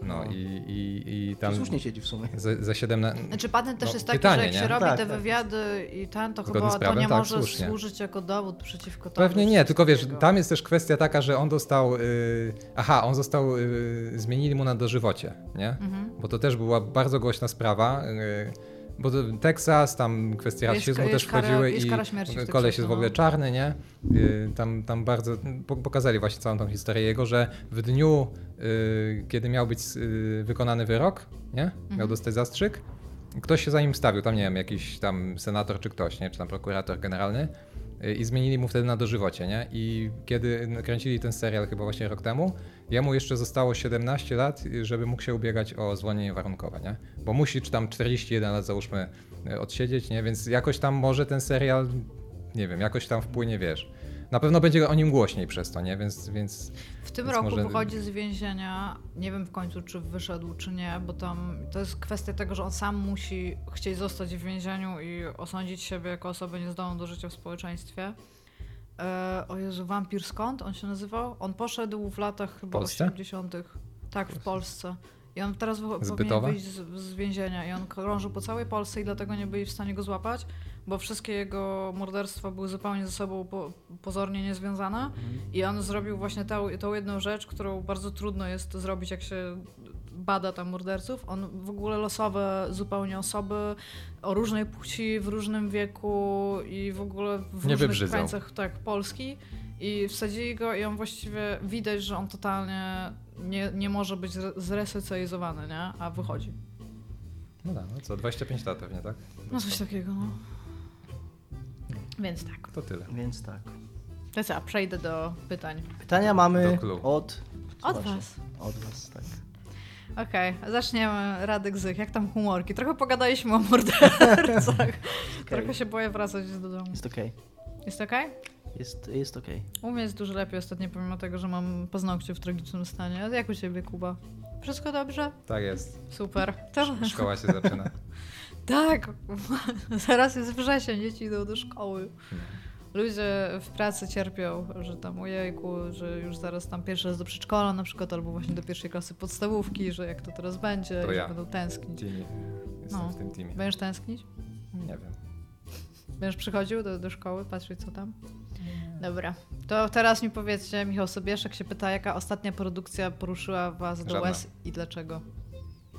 No No. i, i, i Tam... Słusznie siedzi w sumie. za, za 17... Znaczy patent też No, jest taki, pytanie, że jak nie? się robi Tak, te tak. wywiady i ten, to Zgodnie chyba prawem? to nie Tak, może słusznie. służyć jako dowód przeciwko tobie. Pewnie nie, tylko wiesz, tam jest też kwestia taka, że on dostał. Yy, aha, on został. Yy, zmienili mu na dożywocie, nie? Mhm. Bo to też była bardzo głośna sprawa. Yy, bo Teksas, tam kwestie rasizmu też wchodziły i koleś jest w ogóle czarny, nie? Yy, tam, tam bardzo po- pokazali właśnie całą tą historię jego, że w dniu, yy, kiedy miał być yy, wykonany wyrok, nie? Miał Mhm. dostać zastrzyk, ktoś się za nim stawił, tam nie wiem, jakiś tam senator czy ktoś, nie? Czy tam prokurator generalny y, i zmienili mu wtedy na dożywocie, nie? I kiedy kręcili ten serial chyba właśnie rok temu, jemu jeszcze zostało 17 lat, żeby mógł się ubiegać o zwolnienie warunkowe, nie? Bo musi czy tam 41 lat załóżmy y, odsiedzieć, nie? Więc jakoś tam może ten serial, nie wiem, jakoś tam wpłynie, wiesz. Na pewno będzie o nim głośniej przez to, nie? Więc, więc W tym Więc roku może- wychodzi z więzienia, nie wiem w końcu czy wyszedł czy nie, bo tam to jest kwestia tego, że on sam musi chcieć zostać w więzieniu i osądzić siebie jako osobę niezdolną do życia w społeczeństwie. E, o Jezu, Wampir skąd on się nazywał? On poszedł w latach chyba Polsce? 80. Tak, w Polsce. I on teraz wy- powinien wyjść z, z więzienia i on krążył po całej Polsce i dlatego nie byli w stanie go złapać, bo wszystkie jego morderstwa były zupełnie ze sobą po, pozornie niezwiązane. I on zrobił właśnie tą, tą jedną rzecz, którą bardzo trudno jest zrobić, jak się bada tam morderców. On w ogóle losowe zupełnie osoby o różnej płci, w różnym wieku i w ogóle w Nie różnych krańcach tak, Polski. I wsadzili go i on właściwie widać, że on totalnie nie, nie może być zre- zresocjalizowany, nie? A wychodzi. no tak, no co, 25 lat pewnie, tak? No coś takiego, no. Więc tak. To tyle. Więc tak. To co, przejdę do pytań. Pytania mamy od... Od was. Od was, tak. Okej, zaczniemy. Radek Zych, jak tam humorki? Trochę pogadaliśmy o mordercach. Trochę się boję wracać do domu. Jest okej. Jest okej? Jest, jest okej. U mnie jest dużo lepiej ostatnio, pomimo tego, że mam paznokcie w tragicznym stanie. A jak u ciebie, Kuba? Wszystko dobrze? Tak jest. Super. To... Szkoła się zaczyna. Tak, zaraz jest wrzesień, dzieci idą do szkoły. Ludzie w pracy cierpią, że tam ojejku, że już zaraz tam pierwszy raz do przedszkola na przykład, albo właśnie do pierwszej klasy podstawówki, że jak to teraz będzie, To i ja. będą tęsknić. Teamie. Jestem No. w tym teamie. Będziesz tęsknić? Nie wiem. Będziesz przychodził do, do szkoły, patrzeć co tam? Dobra. To teraz mi powiedzcie, Michał Sobieszek się pyta, jaka ostatnia produkcja poruszyła was do Żadna. łez i dlaczego?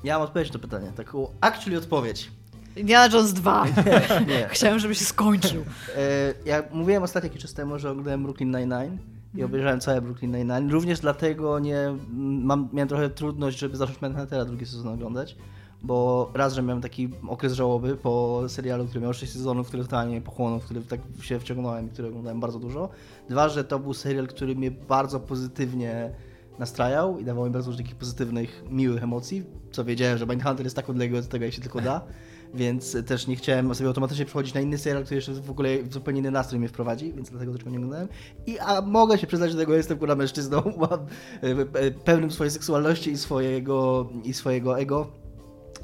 Ja mam odpowiedź na to pytanie. Taką actually odpowiedź. Indiana Jones 2. Nie. Chciałem, żeby się skończył. E, ja mówiłem ostatnio jakiś czas temu, że oglądałem Brooklyn Nine-Nine i obejrzałem całe Brooklyn Nine-Nine. Również dlatego nie, mam, miałem trochę trudność, żeby zacząć Manhuntera drugi sezon oglądać, bo raz, że miałem taki okres żałoby po serialu, który miał 6 sezonów, który totalnie mnie pochłonął, w który tak się wciągnąłem i który oglądałem bardzo dużo. Dwa, że to był serial, który mnie bardzo pozytywnie nastrajał i dawał mi bardzo dużo takich pozytywnych, miłych emocji, co wiedziałem, że Mindhunter jest tak odległy od tego, jak się tylko da. Więc też nie chciałem sobie automatycznie przechodzić na inny serial, który jeszcze w ogóle w zupełnie inny nastrój mnie wprowadzi, więc dlatego dlaczego nie oglądałem. I a mogę się przyznać, że tego jestem kurwa mężczyzną, mam, e, e, pełnym swojej seksualności i swojego, i swojego ego,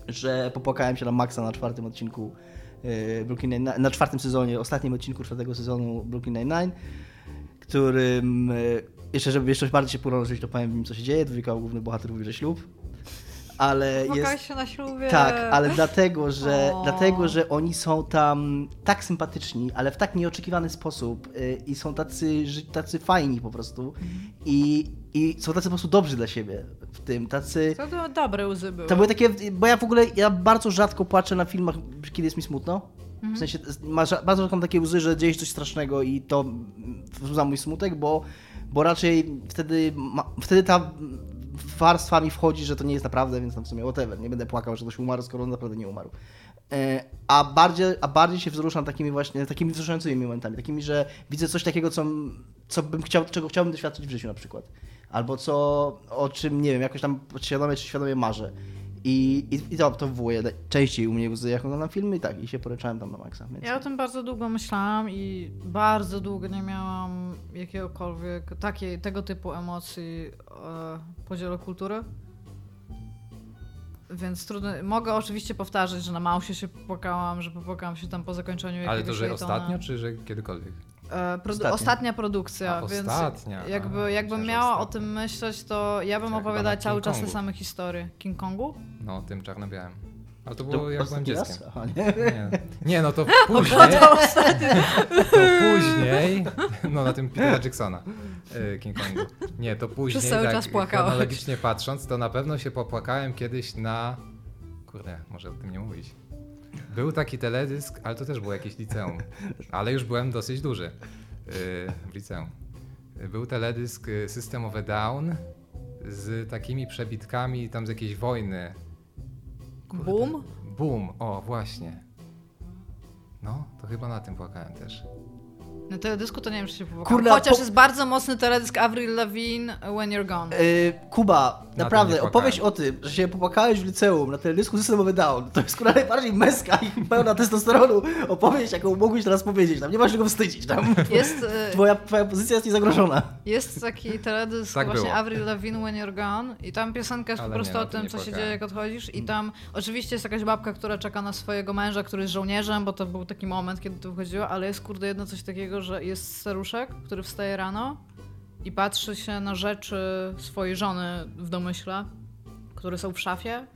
że popłakałem się na maksa na czwartym odcinku e, Brooklyn Nine, na czwartym sezonie, ostatnim odcinku czwartego sezonu Brooklyn Nine-Nine, którym jeszcze, żeby jeszcze bardziej się pogrążyć, to powiem im, co się dzieje. Dwójka głównych bohaterów bierze ślub. Ale jest... Się na ślubie. Tak, ale dlatego, że, O. dlatego, że oni są tam tak sympatyczni, ale w tak nieoczekiwany sposób y, i są tacy, tacy fajni po prostu i, i są tacy po prostu dobrzy dla siebie w tym, tacy... To, to dobre łzy były. To były takie, bo ja w ogóle, ja bardzo rzadko płaczę na filmach, kiedy jest mi smutno. W sensie, ma, ża- bardzo rzadko mam takie łzy, że dzieje się coś strasznego i to mm, wzbudza mój smutek, bo, bo raczej wtedy, ma, wtedy ta warstwa mi wchodzi, że to nie jest naprawdę, więc tam w sumie whatever, nie będę płakał, że ktoś umarł, skoro on naprawdę nie umarł. E, A bardziej, a bardziej się wzruszam takimi właśnie, takimi wzruszającymi momentami, takimi, że widzę coś takiego, co, co bym chciał, czego chciałbym doświadczyć w życiu na przykład. Albo co, o czym, nie wiem, jakoś tam podświadomie czy świadomie marzę. I, i, i to, to wywołuje częściej u mnie łzy, jak oglądam filmy i tak, i się poryczałem tam na maksa. Więc... Ja o tym bardzo długo myślałam i bardzo długo nie miałam jakiegokolwiek takiej, tego typu emocji e, w podziale kultury. więc trudno. Mogę oczywiście powtarzać, że na Mausie się popłakałam, że popłakałam się tam po zakończeniu jakiegoś Ale to, że Laytona. ostatnio, czy że kiedykolwiek? E, produ- Ostatnia. ostatnia. produkcja, A, więc ostatnia. jakby, A, jakbym miała o ostatnia. tym myśleć, to ja bym To opowiadała cały czas te same historie. King Kongu? No, tym czarno-białym. Ale to To było jak byłem dzieckiem. Aha, nie? Nie, nie no to później, to później, no na tym Petera Jacksona, y, King Kongu. Nie, to później, cały tak czas płakałeś. chronologicznie patrząc, to na pewno się popłakałem kiedyś na, kurde, może o tym nie mówić. Był taki teledysk, ale to też było jakieś liceum, ale już byłem dosyć duży y, w liceum. Był teledysk y, System of a Down z takimi przebitkami tam z jakiejś wojny. Kurde. Boom? Boom, o właśnie. No, to chyba na tym płakałem też. Na teledysku to nie wiem, czy się popłakałam. Kurde, Chociaż po- jest bardzo mocny teledysk Avril Lavigne When You're Gone. Yy, Kuba, nie naprawdę, opowieść o tym, że się popłakałeś w liceum na teledysku Systemowy Down, to jest kurwa najbardziej męska i pełna testosteronu opowieść, jaką mógłbyś teraz powiedzieć. Tam nie masz czego wstydzić. Tam Jest, e, twoja, twoja pozycja jest niezagrożona. jest taki teledysk Tak właśnie było. Avril Lavigne When You're Gone i tam piosenka jest Ale po prostu nie, na o tym, co się płakałem. dzieje, jak odchodzisz i tam oczywiście jest jakaś babka, która czeka na swojego męża, który jest żołnierzem, bo to był taki moment, kiedy to wychodziło, ale jest kurde jedno coś takiego, że jest staruszek, który wstaje rano i patrzy się na rzeczy swojej żony w domyśle, które są w szafie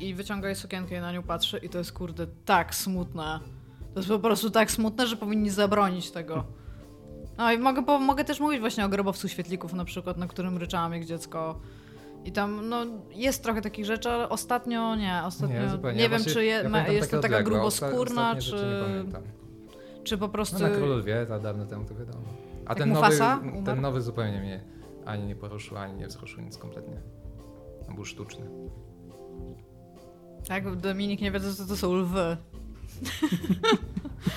i wyciąga jej sukienkę i na nią patrzy i to jest kurde tak smutne. To jest po prostu tak smutne, że powinni zabronić tego. No i mogę, po, mogę też mówić właśnie o grobowcu świetlików na przykład, na którym ryczałam jak dziecko. I tam, no, jest trochę takich rzeczy, ale ostatnio nie. Ostatnio nie, zupełnie. wiem, Właśnie czy je, ja ma, jestem taka odległe, gruboskórna, czy, nie. Czy po prostu... No na Królu Lwie, za dawno temu to wiadomo. A Jak ten nowy, Mufasa umarł? ten nowy zupełnie mnie ani nie poruszył, ani nie wzruszył nic kompletnie. On był sztuczny. Tak, Dominik nie wie, co to są lwy.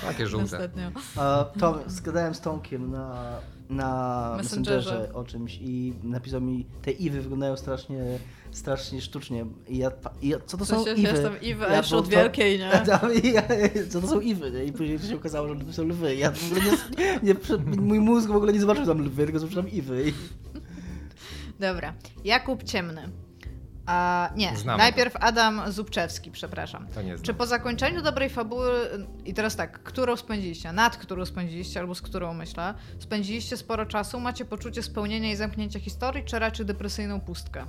Takie żółte. Ostatnio. A, Tom, zgadałem z Tomkiem na, na Messengerze. Messengerze o czymś i napisał mi, te iwy wyglądają strasznie, strasznie sztucznie. I ja, i ja, co to są sensie, iwy? jestem Iwy, Ja jeszcze od wielkiej, nie? Tam, i ja, co to są iwy? nie? I później się okazało, że to są lwy. Ja w ogóle nie, nie, mój mózg w ogóle nie zobaczył tam lwy, tylko zobaczył tam iwy. Dobra. Jakub Ciemny. A, nie, Znamy najpierw Adam Zubczewski, przepraszam. To nie znam. Czy po zakończeniu dobrej fabuły, i teraz tak, którą spędziliście, nad którą spędziliście, albo z którą myślę, spędziliście sporo czasu, macie poczucie spełnienia i zamknięcia historii, czy raczej depresyjną pustkę?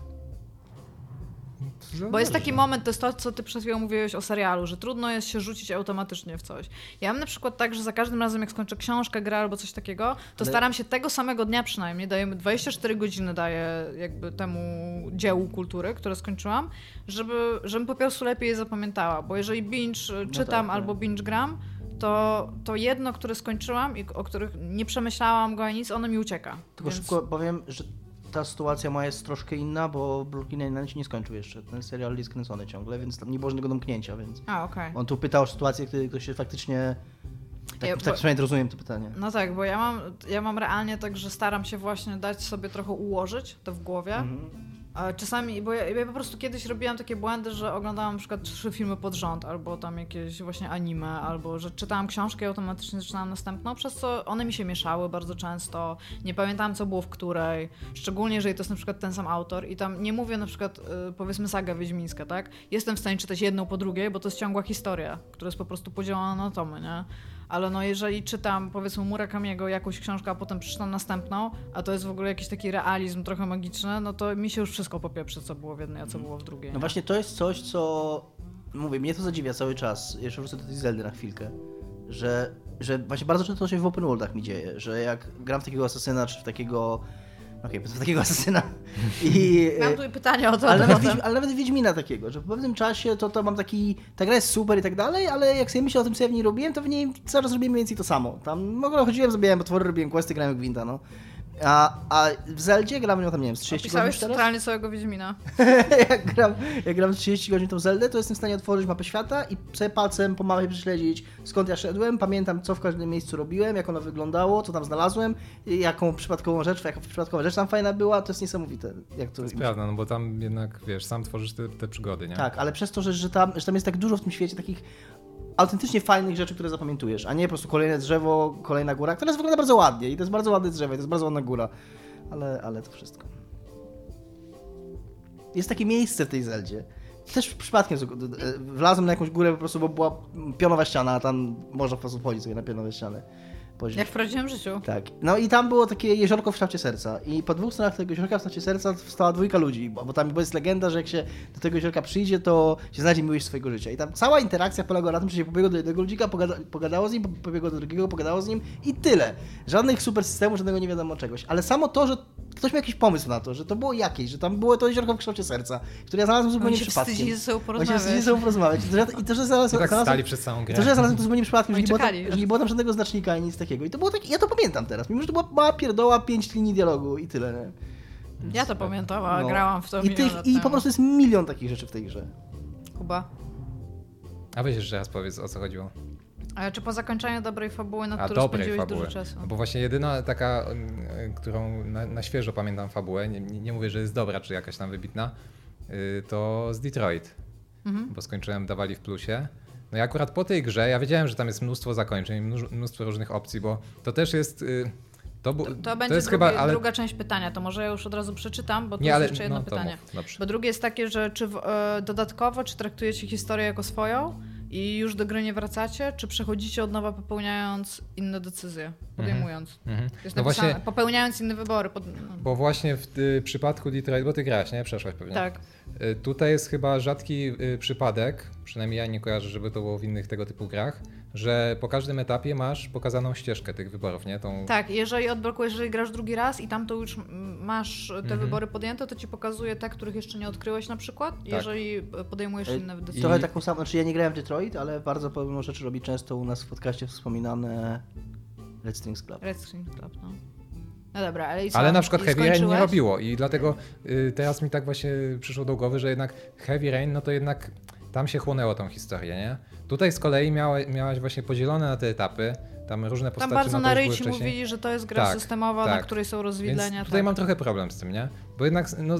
Bo jest taki moment, to jest to, co ty przed chwilą mówiłeś o serialu, że trudno jest się rzucić automatycznie w coś. Ja mam na przykład tak, że za każdym razem, jak skończę książkę, grę albo coś takiego, to staram się tego samego dnia przynajmniej, dajemy 24 godziny daję jakby temu dziełu kultury, które skończyłam, żeby, żebym po prostu lepiej je zapamiętała, bo jeżeli binge y, czytam tak. albo binge gram, to, to jedno, które skończyłam i o których nie przemyślałam go ani nic, ono mi ucieka. tylko Więc- szybko powiem, że ta sytuacja moja jest troszkę inna, bo Brooklyn Nine-Nine się nie skończył jeszcze. Ten serial jest kręcony ciągle, więc tam nie było żadnego domknięcia, więc... A, okej. On tu pytał o sytuację, kiedy ktoś się faktycznie... Tak, Ja- tak bo- przynajmniej rozumiem to pytanie. No tak, bo ja mam, ja mam realnie tak, że staram się właśnie dać sobie trochę ułożyć to w głowie. Mhm. Czasami, bo ja, ja po prostu kiedyś robiłam takie błędy, że oglądałam na przykład trzy filmy pod rząd, albo tam jakieś właśnie anime, albo że czytałam książkę i automatycznie zaczynałam następną, przez co one mi się mieszały bardzo często. Nie pamiętałam, co było w której. Szczególnie, jeżeli to jest na przykład ten sam autor i tam nie mówię na przykład, y, powiedzmy saga wiedźmińska, tak? Jestem w stanie czytać jedną po drugiej, bo to jest ciągła historia, która jest po prostu podzielona na tomy, nie? Ale no jeżeli czytam powiedzmy Murakamiego jakąś książkę, a potem przeczytam następną, a to jest w ogóle jakiś taki realizm trochę magiczny, no to mi się już wszystko popieprzy, co było w jednej, a co było w drugiej. No nie? właśnie to jest coś, co mówię, mnie to zadziwia cały czas. Jeszcze wrócę do tej Zeldy na chwilkę. Że, że właśnie bardzo często to się w open worldach mi dzieje, że jak gram w takiego asasyna, czy w takiego. Okej, w takiego asasyna. I. Mam tu pytanie o to, ale, nawet, potem. Wiedź- ale nawet Wiedźmina takiego, że po pewnym czasie to, to mam taki, ta gra jest super i tak dalej, ale jak sobie myślę o tym, co ja w niej robiłem, to w niej cały czas robiłem mniej więcej to samo. Tam w ogóle chodziłem, zabijałem potwory, robiłem questy, grałem jak winda, no. A, a w Zeldzie gram ją tam, nie wiem, z 30 godzin Opisałeś już teraz? centralnie całego Wiedźmina. jak, gram, jak gram 30 godzin tą Zeldę, to jestem w stanie otworzyć mapę świata i sobie palcem po mapie prześledzić, skąd ja szedłem, pamiętam, co w każdym miejscu robiłem, jak ono wyglądało, co tam znalazłem, jaką przypadkową rzecz, jaka przypadkowa rzecz tam fajna była, to jest niesamowite. Jak to, To jest prawda, no bo tam jednak, wiesz, sam tworzysz te, te przygody, nie? Tak, ale przez to, że, że, tam, że tam jest tak dużo w tym świecie takich autentycznie fajnych rzeczy, które zapamiętujesz, a nie po prostu kolejne drzewo, kolejna góra, która wygląda bardzo ładnie i to jest bardzo ładne drzewo i to jest bardzo ładna góra, ale, ale to wszystko. Jest takie miejsce w tej Zeldzie, też przypadkiem e, wlazłem na jakąś górę po prostu, bo była pionowa ściana, a tam można po prostu wchodzić sobie na pionowe ściany. Poziom. Jak w prawdziwym życiu. Tak. No i tam było takie jeziorko w kształcie serca. I po dwóch stronach tego jeziorka w kształcie serca wstała dwójka ludzi, bo, bo tam bo jest legenda, że jak się do tego jeziorka przyjdzie, to się znajdzie miłość swojego życia. I tam cała interakcja polegała na tym, że się pobiegło do jednego ludzika, pogada, pogadało z nim, pobiegło do drugiego, pogadało z nim i tyle. Żadnych super systemów, żadnego nie wiadomo czegoś. Ale samo to, że ktoś miał jakiś pomysł na to, że to było jakieś, że tam było to jeziorko w kształcie serca, które ja znalazłem zupełnie Oni się przypadkiem. wstydzili ze sobą Oni się wstydzili porozmawiać. ze sobą porozmawiać. I to, że ja- I to, że znalazłem, I tak stali przez całą grę. to, że ja znalazłem to zupełnie przypadkiem, że nie, było tam, że nie było tam żadnego znacznika ani nic takiego. I to było tak, ja to pamiętam teraz, mimo że to była mała pierdoła, pięć linii dialogu i tyle, nie? Ja to pamiętam, a No. grałam w to I, tych, I po prostu jest milion takich rzeczy w tej grze. Kuba. A weź jeszcze raz powiedz, o co chodziło. Ale czy po zakończeniu dobrej fabuły, nad A którą dobrej spędziłeś fabuły. dużo czasu? No bo właśnie jedyna taka, mm, którą na, na świeżo pamiętam fabułę, nie, nie nie mówię, że jest dobra, czy jakaś tam wybitna, y, to z Detroit. Mhm. Bo skończyłem, dawali w plusie. No i akurat po tej grze, ja wiedziałem, że tam jest mnóstwo zakończeń, mnóstwo różnych opcji, bo to też jest... y, To, To, to będzie jest drugie, chyba, ale... druga część pytania, to może ja już od razu przeczytam, bo tu Nie, jest ale jeszcze jedno no, to pytanie. mów. Bo drugie jest takie, że czy w, e, dodatkowo, czy traktujecie historię jako swoją i już do gry nie wracacie, czy przechodzicie od nowa popełniając inne decyzje, podejmując. Mhm. Jest No napisane, właśnie, popełniając inne wybory. Pod... no. bo właśnie w y, przypadku Detroit, bo ty grałaś, nie? Przeszłaś pewnie. Tak. Y, Tutaj jest chyba rzadki y, przypadek, przynajmniej ja nie kojarzę, żeby to było w innych tego typu grach, że po każdym etapie masz pokazaną ścieżkę tych wyborów, nie? Tą... Tak, jeżeli odblokujesz, jeżeli grasz drugi raz i tam to już masz te Mhm. wybory podjęte, to ci pokazuje te, których jeszcze nie odkryłeś na przykład, Tak. jeżeli e, podejmujesz E, inne decyzje. Trochę taką samą, znaczy ja nie grałem w Detroit, ale bardzo podobną rzecz robi często u nas w podcaście wspominane Red Strings Club. Red Screen Club, no. No dobra, ale i co? Ale na przykład Heavy Rain nie robiło i dlatego y, teraz mi tak właśnie przyszło do głowy, że jednak Heavy Rain, no to jednak tam się chłonęło tą historię, nie? Tutaj z kolei miała, miałaś właśnie podzielone na te etapy, tam różne Tam postacie bardzo no, na to już ryj były ci wcześniej. mówili, że to jest gra Tak, systemowa, na tak. której są Więc rozwidlenia. tutaj tak. mam trochę problem z tym, nie? Bo jednak, no,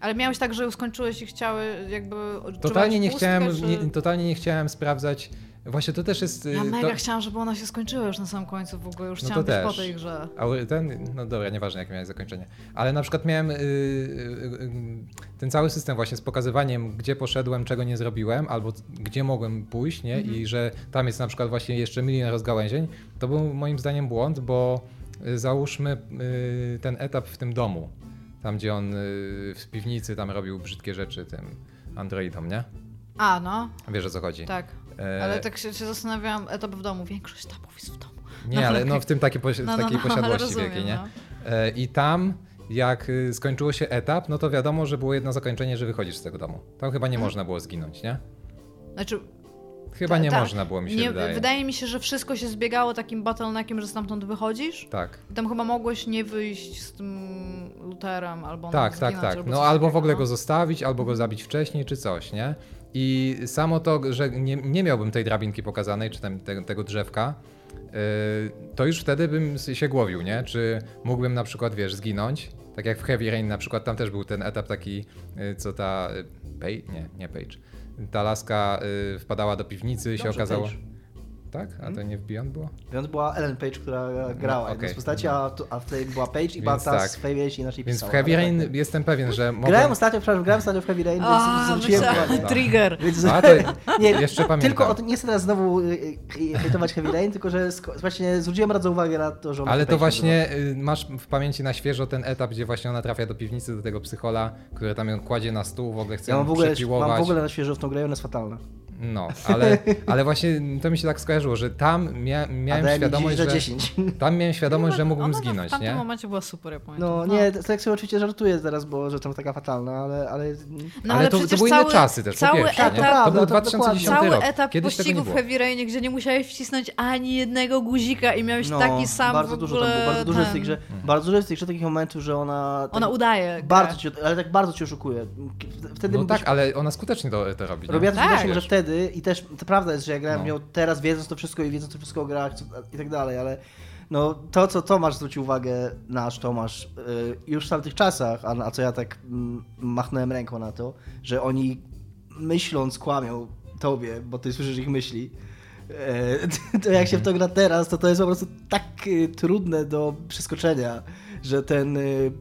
Ale miałeś tak, że skończyłeś i chciały jakby totalnie nie, pustkę, chciałem, czy... nie, totalnie nie chciałem sprawdzać, właśnie to też jest... y, Ja mega to, chciałam, żeby ona się skończyła już na samym końcu w ogóle, już No chciałam być po tej grze. A ten, no dobra, nieważne jakie miałeś zakończenie. Ale na przykład miałem y, y, y, ten cały system właśnie z pokazywaniem, gdzie poszedłem, czego nie zrobiłem, albo gdzie mogłem pójść, nie? Mhm. I że tam jest na przykład właśnie jeszcze milion rozgałęzień. To był moim zdaniem błąd, bo y, załóżmy y, ten etap w tym domu, tam gdzie on y, w piwnicy tam robił brzydkie rzeczy tym androidom, nie? A, no, Wiesz o co chodzi. tak. E, Ale tak się, się zastanawiałam, etap w domu, większość etapów jest w domu. Nie, No, ale no w tym takiej, posi- No, no, takiej no, posiadłości rozumiem, wielkiej, nie? no. E, I tam, jak y, skończyło się etap, no to wiadomo, że było jedno zakończenie, że wychodzisz z tego domu. Tam chyba nie Mhm. można było zginąć, nie? Znaczy, Chyba Ta- nie tak. można było, mi się nie, wydaje. wydaje mi się, że wszystko się zbiegało takim bottleneckiem, że stamtąd wychodzisz. Tak, Tam chyba mogłeś nie wyjść z tym Luterem albo tak, tak, tak. albo No albo w ogóle go zostawić, albo go zabić wcześniej, czy coś, nie? I samo to, że nie, nie miałbym tej drabinki pokazanej, czy tam te, tego drzewka, yy, to już wtedy bym się głowił, nie? Czy mógłbym na przykład, wiesz, zginąć, tak jak w Heavy Rain na przykład, tam też był ten etap taki, yy, co ta... Yy, Page? Nie, nie Page. Ta laska wpadała do piwnicy i się okazało... Page. Tak? A to nie w Beyond było? Więc była Ellen Page, która grała No, okej. z postaci, a, tu- a w tej była Page i Bata tak. z się inaczej Więc pisała. w Heavy Rain tak, tak. jestem pewien, że mogłem... Grałem ostatnio, przepraszam, grałem ostatnio w Heavy Rain, więc zwróciłem uwagę. trigger. Więc, A, to nie, jeszcze pamiętam. tylko o, to- nie chcę teraz znowu y, y, hejtować Heavy Rain, tylko że właśnie zwróciłem bardzo uwagę na to, że ona Ale to właśnie y, masz w pamięci na świeżo ten etap, gdzie właśnie ona trafia do piwnicy, do tego psychola, który tam ją kładzie na stół, w ogóle chce Ja mam ją w ogóle, mam w ogóle na świeżo w tą grę, ona jest fatalna. No, ale, ale właśnie to mi się tak skojarzyło, że tam mia miałem świadomość, 10 że... na 10. Tam miałem świadomość, że mógłbym Ona zginąć, W tamtym nie? momencie była super, ja pamiętam. No nie, to tak sobie oczywiście żartuję teraz, bo że tam taka fatalna, ale... ale... No, ale to, to przecież były cały, inne czasy też, po cały pierwsze, etap, nie? To był to 2010 Cały rok. etap Kiedyś pościgu w. Heavy Rainie, gdzie nie musiałeś wcisnąć ani jednego guzika i miałeś No, taki sam bardzo w dużo ogóle tam było, bardzo dużo jest tej ten- grze, bardzo dużo jest tej grze takich momentów, że ona... Ona tak, udaje grę. Bardzo cię, ale tak bardzo cię oszukuje. Wtedy No tak, ale ona skutecznie to, to robi? Robiła to Tak. tak, że wtedy i też to prawda jest, że ja grałem No. w nią teraz wiedząc to wszystko i wiedząc to wszystko o grach i tak dalej, ale no to co Tomasz zwrócił uwagę, nasz Tomasz, y, już w tamtych czasach, a, a co ja tak mm, machnąłem ręką na to, że oni myśląc kłamią tobie, bo ty słyszysz ich myśli, e, to jak się w to gra teraz, to to jest po prostu tak y, trudne do przeskoczenia, że ten, y,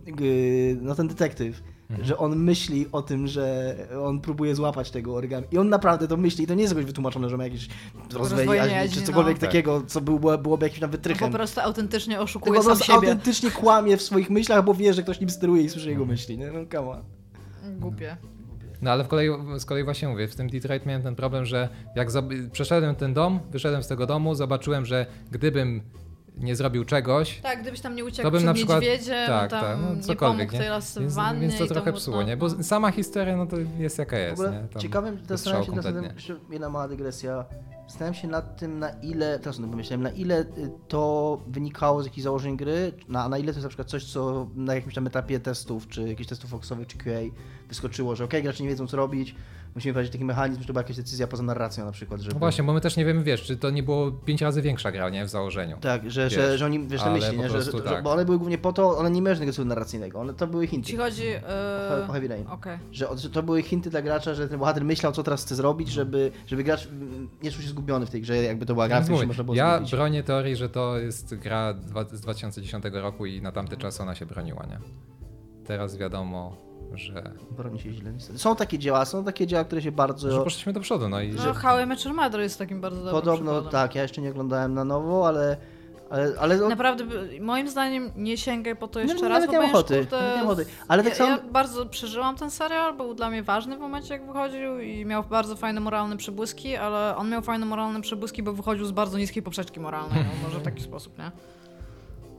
no ten detektyw że on myśli o tym, że on próbuje złapać tego origami. I on naprawdę to myśli i to nie jest jakoś wytłumaczone, że ma jakieś rozwojenie czy cokolwiek no. Tak. takiego, co było, byłoby jakimś tam No wytrychem. po prostu autentycznie Tylko oszukuje po sam prostu siebie. autentycznie kłamie w swoich myślach, bo wie, że ktoś nim steruje i słyszy jego myśli. Nie? No come on. Głupie. No ale w kolei, z kolei właśnie mówię, w tym Detroit miałem ten problem, że jak przeszedłem ten dom, wyszedłem z tego domu, zobaczyłem, że gdybym nie zrobił czegoś, Tak, gdybyś tam nie uciekł to bym przed na przykład. niedźwiedziem, tak, tam tak, no, nie cokolwiek. lasce w Więc, wannie więc to trochę psuło, no, nie? Bo no. sama historia, no to jest jaka W jest. ogóle nie? Ciekawym, zastanawiam się kompletnie. jeszcze jedna mała dygresja. Zastanawiam się nad tym, na ile, teraz no pomyślałem, na ile y, to wynikało z jakichś założeń gry, na, na ile to jest na przykład coś, co na jakimś tam etapie testów, czy jakichś testów foxowych, czy QA wyskoczyło, że okej, gracze nie wiedzą co robić, musimy wprowadzić taki mechanizm, że to była jakaś decyzja poza narracją na przykład, żeby... No właśnie, bo my też nie wiemy, wiesz, czy to nie było pięć razy większa gra, nie? W założeniu. Tak, że, Wiesz, że, że oni, wiesz, te ale myśli, nie? Że, że, tak. bo one były głównie po to, one nie miały żadnego celu narracyjnego, one to były hinty. Ci chodzi... Yy... O Heavy Rain. Okej. Że, że to były hinty dla gracza, że ten bohater myślał, co teraz chce zrobić, żeby, żeby gracz nie czuł się zgubiony w tej grze, jakby to była gra, w której się mówię, można było ja zgubić. bronię teorii, że to jest gra dwa, z 2010 roku i na tamte czasy ona się broniła, nie? Teraz wiadomo, że, Broni się źle, niestety. Są takie dzieła, są takie dzieła, które się bardzo... że poszliśmy do przodu, no i No, że, How I Met Your Mother jest takim bardzo dobrym Podobno przykładem. tak, ja jeszcze nie oglądałem na nowo, ale... Ale, ale Naprawdę, moim zdaniem nie sięgaj po to jeszcze no, raz, nawet bo będziesz, ochoty, kurde, ochoty. Ale tak ja, samo... ja bardzo przeżyłam ten serial, był dla mnie ważny w momencie jak wychodził i miał bardzo fajne moralne przebłyski, ale on miał fajne moralne przebłyski, bo wychodził z bardzo niskiej poprzeczki moralnej, no, może w taki sposób, nie?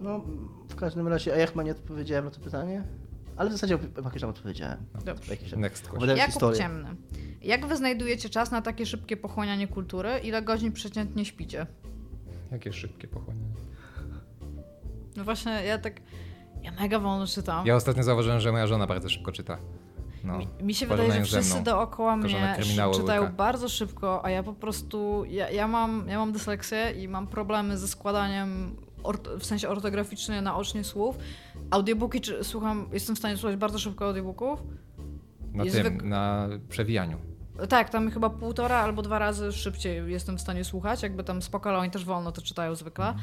No, w każdym razie, a ja chyba nie odpowiedziałem na to pytanie? Ale w zasadzie jakoś tam odpowiedziałem. Dobrze. Jakiś next question. Jakub historię. Ciemny. Jak wy znajdujecie czas na takie szybkie pochłanianie kultury? Ile godzin przeciętnie śpicie? Jakie szybkie pochłanianie. No właśnie, ja tak... Ja mega wolno czytam. Ja ostatnio zauważyłem, że moja żona bardzo szybko czyta. No, Mi, mi się wydaje, że wszyscy mną. dookoła mnie czytają łyka. bardzo szybko, a ja po prostu, ja, ja, mam, ja mam dysleksję i mam problemy ze składaniem w sensie ortograficznie naocznie słów. Audiobooki czy, słucham, jestem w stanie słuchać bardzo szybko audiobooków. na jest tym, wyk- na przewijaniu. Tak, tam chyba półtora albo dwa razy szybciej jestem w stanie słuchać, jakby tam spoko, ale oni też wolno to czytają zwykle.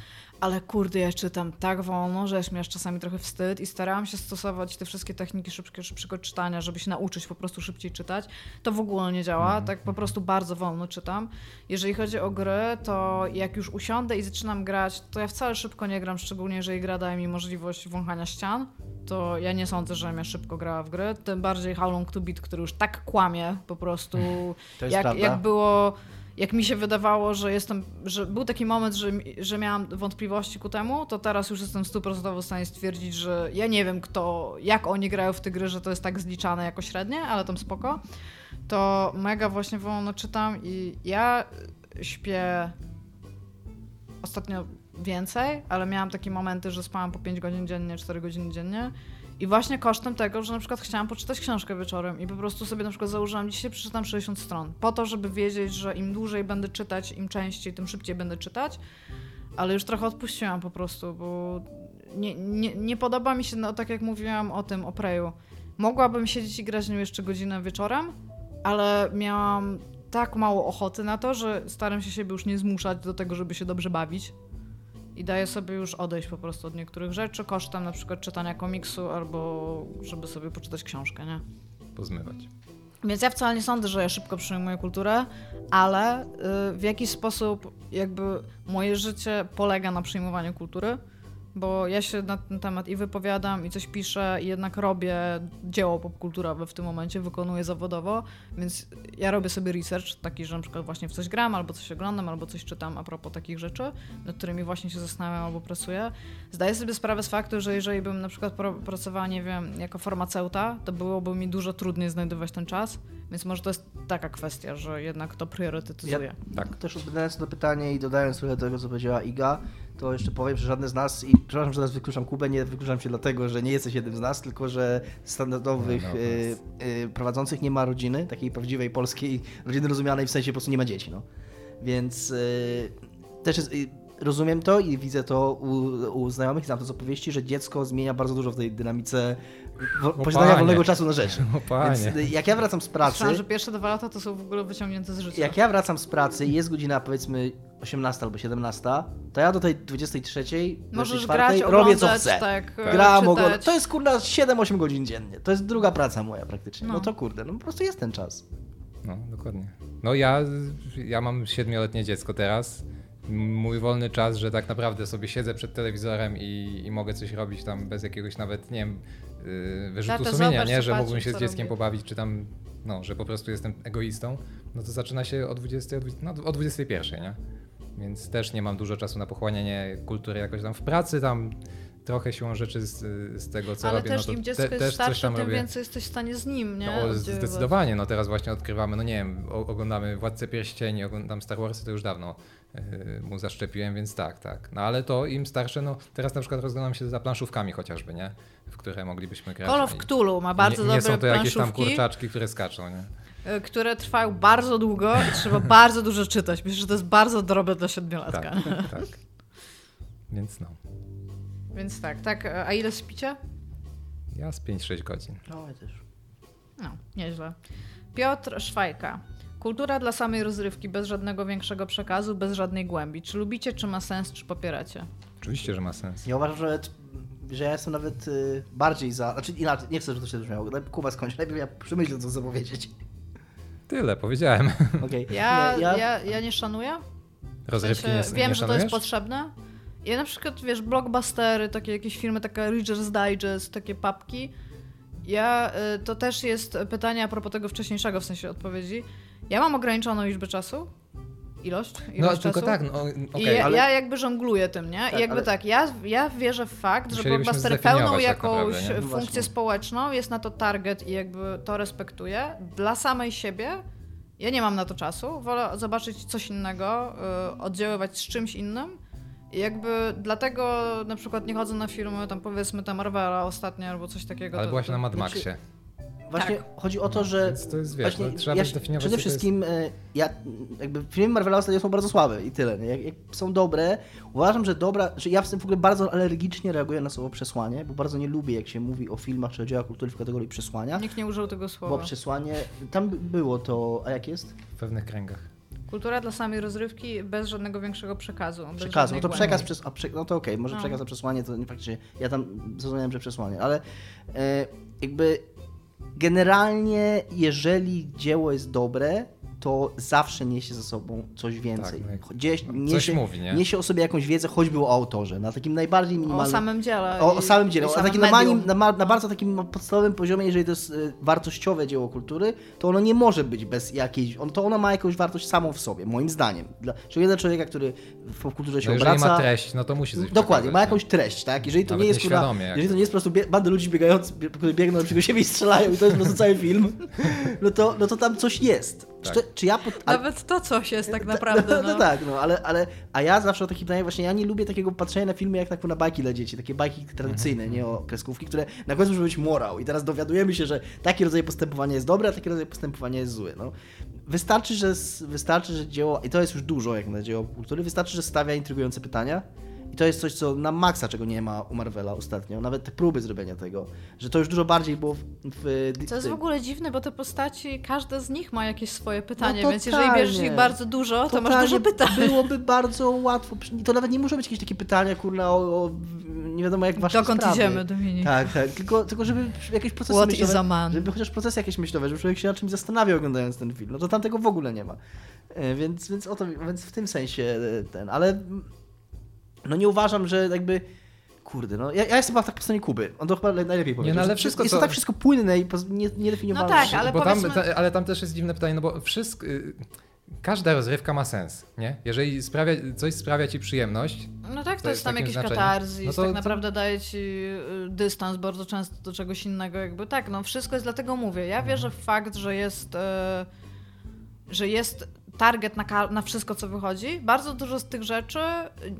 Ale kurde, ja czytam tak wolno, że aż mi aż czasami trochę wstyd i starałam się stosować te wszystkie techniki szybkiego, szybkiego czytania, żeby się nauczyć po prostu szybciej czytać. To w ogóle nie działa, Mhm. tak po prostu bardzo wolno czytam. Jeżeli chodzi o gry, to jak już usiądę i zaczynam grać, to ja wcale szybko nie gram, szczególnie jeżeli gra daje mi możliwość wąchania ścian. To ja nie sądzę, że ja szybko grała w gry. Tym bardziej How Long to Beat, który już tak kłamie po prostu. To jest jak, prawda. jak było, jak mi się wydawało, że jestem, że był taki moment, że, że miałam wątpliwości ku temu, to teraz już jestem stuprocentowo w stanie stwierdzić, że ja nie wiem kto, jak oni grają w te gry, że to jest tak zliczane jako średnie, ale tam spoko. To mega właśnie wolno czytam i ja śpię ostatnio więcej, ale miałam takie momenty, że spałam po 5 godzin dziennie, 4 godziny dziennie. I właśnie kosztem tego, że na przykład chciałam poczytać książkę wieczorem i po prostu sobie na przykład założyłam, dzisiaj przeczytam 60 stron. Po to, żeby wiedzieć, że im dłużej będę czytać, im częściej, tym szybciej będę czytać. Ale już trochę odpuściłam po prostu, bo nie, nie, nie podoba mi się, no tak jak mówiłam o tym, o Preju. Mogłabym siedzieć i grać nią jeszcze godzinę wieczorem, ale miałam tak mało ochoty na to, że staram się siebie już nie zmuszać do tego, żeby się dobrze bawić. I daję sobie już odejść po prostu od niektórych rzeczy kosztem na przykład czytania komiksu albo żeby sobie poczytać książkę, nie? Pozmywać. Więc ja wcale nie sądzę, że ja szybko przyjmuję kulturę, ale y, w jakiś sposób jakby moje życie polega na przyjmowaniu kultury, bo ja się na ten temat i wypowiadam, i coś piszę, i jednak robię dzieło popkulturowe w tym momencie, wykonuję zawodowo, więc ja robię sobie research taki, że na przykład właśnie w coś gram, albo coś oglądam, albo coś czytam a propos takich rzeczy, nad którymi właśnie się zastanawiam albo pracuję. Zdaję sobie sprawę z faktu, że jeżeli bym na przykład pracowała, nie wiem, jako farmaceuta, to byłoby mi dużo trudniej znajdować ten czas, więc może to jest taka kwestia, że jednak to priorytetyzuję. Tak. Też odpowiadając na pytanie i dodając trochę tego, co powiedziała Iga, to jeszcze powiem, że żadne z nas, i przepraszam, że teraz wykluczam Kubę, nie wykluczam się dlatego, że nie jesteś jednym z nas, tylko że standardowych no, to y, y, prowadzących nie ma rodziny, takiej prawdziwej polskiej rodziny rozumianej w sensie po prostu nie ma dzieci, no. Więc y, też jest, y, rozumiem to i widzę to u, u znajomych, znam to z opowieści, że dziecko zmienia bardzo dużo w tej dynamice posiadania panie. wolnego czasu na rzeczy. O panie. Więc y, jak ja wracam z pracy, Myślałam, że pierwsze dwa lata to są w ogóle wyciągnięte z życia. jak ja wracam z pracy i jest godzina powiedzmy 18 albo 17, to ja do tej 23, Możesz 24 grać, robię co chcę. tak, e, Gram, oglądam. To jest kurna 7-8 godzin dziennie. To jest druga praca moja praktycznie. No, No. to kurde, no po prostu jest ten czas. No, dokładnie. No ja, ja mam siedmioletnie dziecko teraz. Mój wolny czas, że tak naprawdę sobie siedzę przed telewizorem i, i mogę coś robić tam bez jakiegoś nawet, nie wiem, wyrzutu Tata, sumienia, zobacz, nie? Że mógłbym się z dzieckiem robię. pobawić, czy tam, no, że po prostu jestem egoistą, no to zaczyna się o 20, o 20 no, o 21, nie? Więc też nie mam dużo czasu na pochłanianie kultury jakoś tam w pracy, tam trochę siłą rzeczy z, z tego, co Ale robię, też no to im dziecko te, jest też coś starsze, tam tym robię. więcej jesteś w stanie z nim, nie? No, zdecydowanie. No teraz właśnie odkrywamy, no nie wiem, oglądamy Władcę Pierścieni, oglądam Star Warsy, to już dawno yy, mu zaszczepiłem, więc tak, tak. No ale to im starsze, no teraz na przykład rozglądam się za planszówkami chociażby, nie? W które moglibyśmy grać. Call of Cthulhu ma bardzo nie, nie dobre są to jakieś tam planszówki, kurczaczki, które skaczą, nie? y, które trwają bardzo długo i trzeba bardzo dużo czytać. Myślę, że to jest bardzo drogie dla siedmiolatka. Tak, tak. Więc no. Więc tak, tak. A ile spicie? Ja z 5-6 godzin. No, ja też. No, nieźle. Piotr Szwajka. Kultura dla samej rozrywki, bez żadnego większego przekazu, bez żadnej głębi. Czy lubicie, czy ma sens, czy popieracie? Oczywiście, że ma sens. Ja uważam, że, że ja jestem nawet y, bardziej za. Znaczy inaczej, nie chcę, żeby to się brzmiało. Kuba skończy, lepiej ja przemyślę, co chcę powiedzieć. Tyle, powiedziałem. Okej. Ja, Nie, ja... Ja, nie szanuję. W Rozrywki sensie, nie, wiem, nie że to jest potrzebne. Ja na przykład, wiesz, blockbustery, takie jakieś filmy, taka Reader's Digest, takie papki. Ja, y, to też jest pytanie a propos tego wcześniejszego w sensie odpowiedzi. Ja mam ograniczoną liczbę czasu. Ilość? No ilość tylko czasu. tak, no I okej, ja, ale- ja jakby żongluję tym, nie? Tak, I jakby ale- tak, ja, ja wierzę w fakt, że zdefiniować pełną tak jakąś naprawdę? No funkcję właśnie. społeczną, jest na to target i jakby to respektuję. Dla samej siebie ja nie mam na to czasu. Wolę zobaczyć coś innego, y, oddziaływać z czymś innym. I jakby dlatego na przykład nie chodzę na filmy, tam powiedzmy tam Marvela ostatnio albo coś takiego. ale to- byłaś to- na Mad znaczy- Maxie. Właśnie Tak. chodzi o to, No, że. Więc to jest, wiesz, Właśnie, no, trzeba ja też się- definiować, Przede jest- wszystkim y, ja, jakby filmy Marvela ostatnio są bardzo słabe i tyle. Nie? Jak, jak są dobre, uważam, że dobra, że ja w tym w ogóle bardzo alergicznie reaguję na słowo przesłanie, bo bardzo nie lubię, jak się mówi o filmach czy o dziełach kultury w kategorii przesłania. Nikt nie użył tego słowa. Bo przesłanie, tam było to, a jak jest? w pewnych kręgach. Kultura dla samej rozrywki bez żadnego większego przekazu. Bez Przekaz, no to głębi. przekaz, przez, a prze, no to okej, może No. przekaz a przesłanie, to nie faktycznie, ja tam zrozumiałem, że przesłanie, ale e, jakby generalnie, jeżeli dzieło jest dobre, to zawsze niesie ze sobą coś więcej. Tak, no Gdzieś coś niesie, mówi, nie? niesie o sobie jakąś wiedzę, choćby o autorze, na takim najbardziej O minimalnym... samym dziele. O, o samym dziele, samym takim na, na, na bardzo takim podstawowym poziomie, jeżeli to jest y, wartościowe dzieło kultury, to ono nie może być bez jakiejś, on, to ono ma jakąś wartość samą w sobie, moim zdaniem. Dla, szczególnie dla człowieka, który w popkulturze się No jeżeli obraca. ma treść, no to musi coś Dokładnie, ma jakąś treść, tak? Jeżeli to Nawet nie jest kurwa, jeżeli to nie jest po prostu bie- banda ludzi biegając, bie- którzy biegną naprzeciwko siebie i strzelają i to jest po prostu cały film, no to, no to tam coś jest. Tak. Czy, czy ja pod, ale- Nawet to coś jest tak naprawdę. no, No, no tak, no ale, ale a ja zawsze o takich pytaniach właśnie, ja nie lubię takiego patrzenia na filmy jak tak na bajki dla dzieci, takie bajki tradycyjne, nie o kreskówki, które na końcu muszą być morał i teraz dowiadujemy się, że taki rodzaj postępowania jest dobre, a taki rodzaj postępowania jest zły, no. Wystarczy, że, wystarczy, że dzieło, i to jest już dużo jak na dzieło kultury, wystarczy, że stawia intrygujące pytania i to jest coś, co na maksa, czego nie ma u Marvela ostatnio, nawet te próby zrobienia tego, że to już dużo bardziej było w... w, Co jest w ogóle dziwne, bo te postaci, każda z nich ma jakieś swoje pytanie, No więc jeżeli bierzesz ich bardzo dużo, to masz dużo pytań. Byłoby bardzo łatwo. To nawet nie muszą być jakieś takie pytania, kurna, o, o nie wiadomo jak wasze Dokąd sprawy. idziemy, Dominik? Tak, tak. Tylko, tylko żeby jakieś procesy What myślowe, is a man? żeby chociaż procesy jakieś myślowe, żeby człowiek się nad czymś zastanawiał oglądając ten film. No to tam tego w ogóle nie ma. E, Więc, więc, o to, więc w tym sensie e, ten, ale no nie uważam, że jakby Kurde, no ja, ja jestem chyba tak po stronie Kuby. On to chyba najlepiej powiedział. no ale wszystko, jest to tak wszystko płynne i poz- nie. No tak, ale bo tam, powiedzmy- ta, ale tam też jest dziwne pytanie, no bo wszystko, y, każda rozrywka ma sens, nie? Jeżeli sprawia, coś sprawia ci przyjemność, No tak, to To jest tam jakiś znaczeniu. katarzis, No to- tak to- naprawdę daje ci y, dystans bardzo często do czegoś innego, jakby tak, no wszystko jest dlatego mówię. Ja wierzę w fakt, że jest, e, że jest target na, na wszystko, co wychodzi. Bardzo dużo z tych rzeczy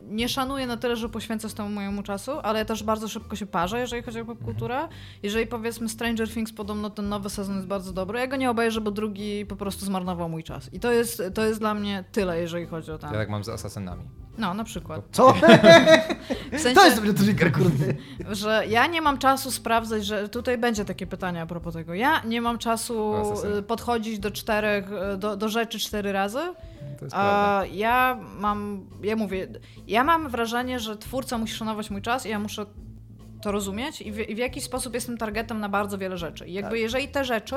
nie szanuję na tyle, że poświęcę z temu mojemu czasu, ale ja też bardzo szybko się parzę, jeżeli chodzi o popkulturę. Jeżeli powiedzmy Stranger Things, podobno ten nowy sezon jest bardzo dobry, ja go nie obejrzę, bo drugi po prostu zmarnował mój czas. I to jest, to jest dla mnie tyle, jeżeli chodzi o tam. ja tak mam z Assassinami. No, na przykład. Co? W sensie, To jest dobry trigger, kurde. że ja nie mam czasu sprawdzać, że tutaj będzie takie pytanie a propos tego. Ja nie mam czasu Asesyn. y, podchodzić do czterech, y, do, do rzeczy cztery razy. To jest prawda. A ja mam, ja mówię, ja mam wrażenie, że twórca musi szanować mój czas i ja muszę to rozumieć i w, i w jakiś sposób jestem targetem na bardzo wiele rzeczy. I jakby Tak. jeżeli te rzeczy,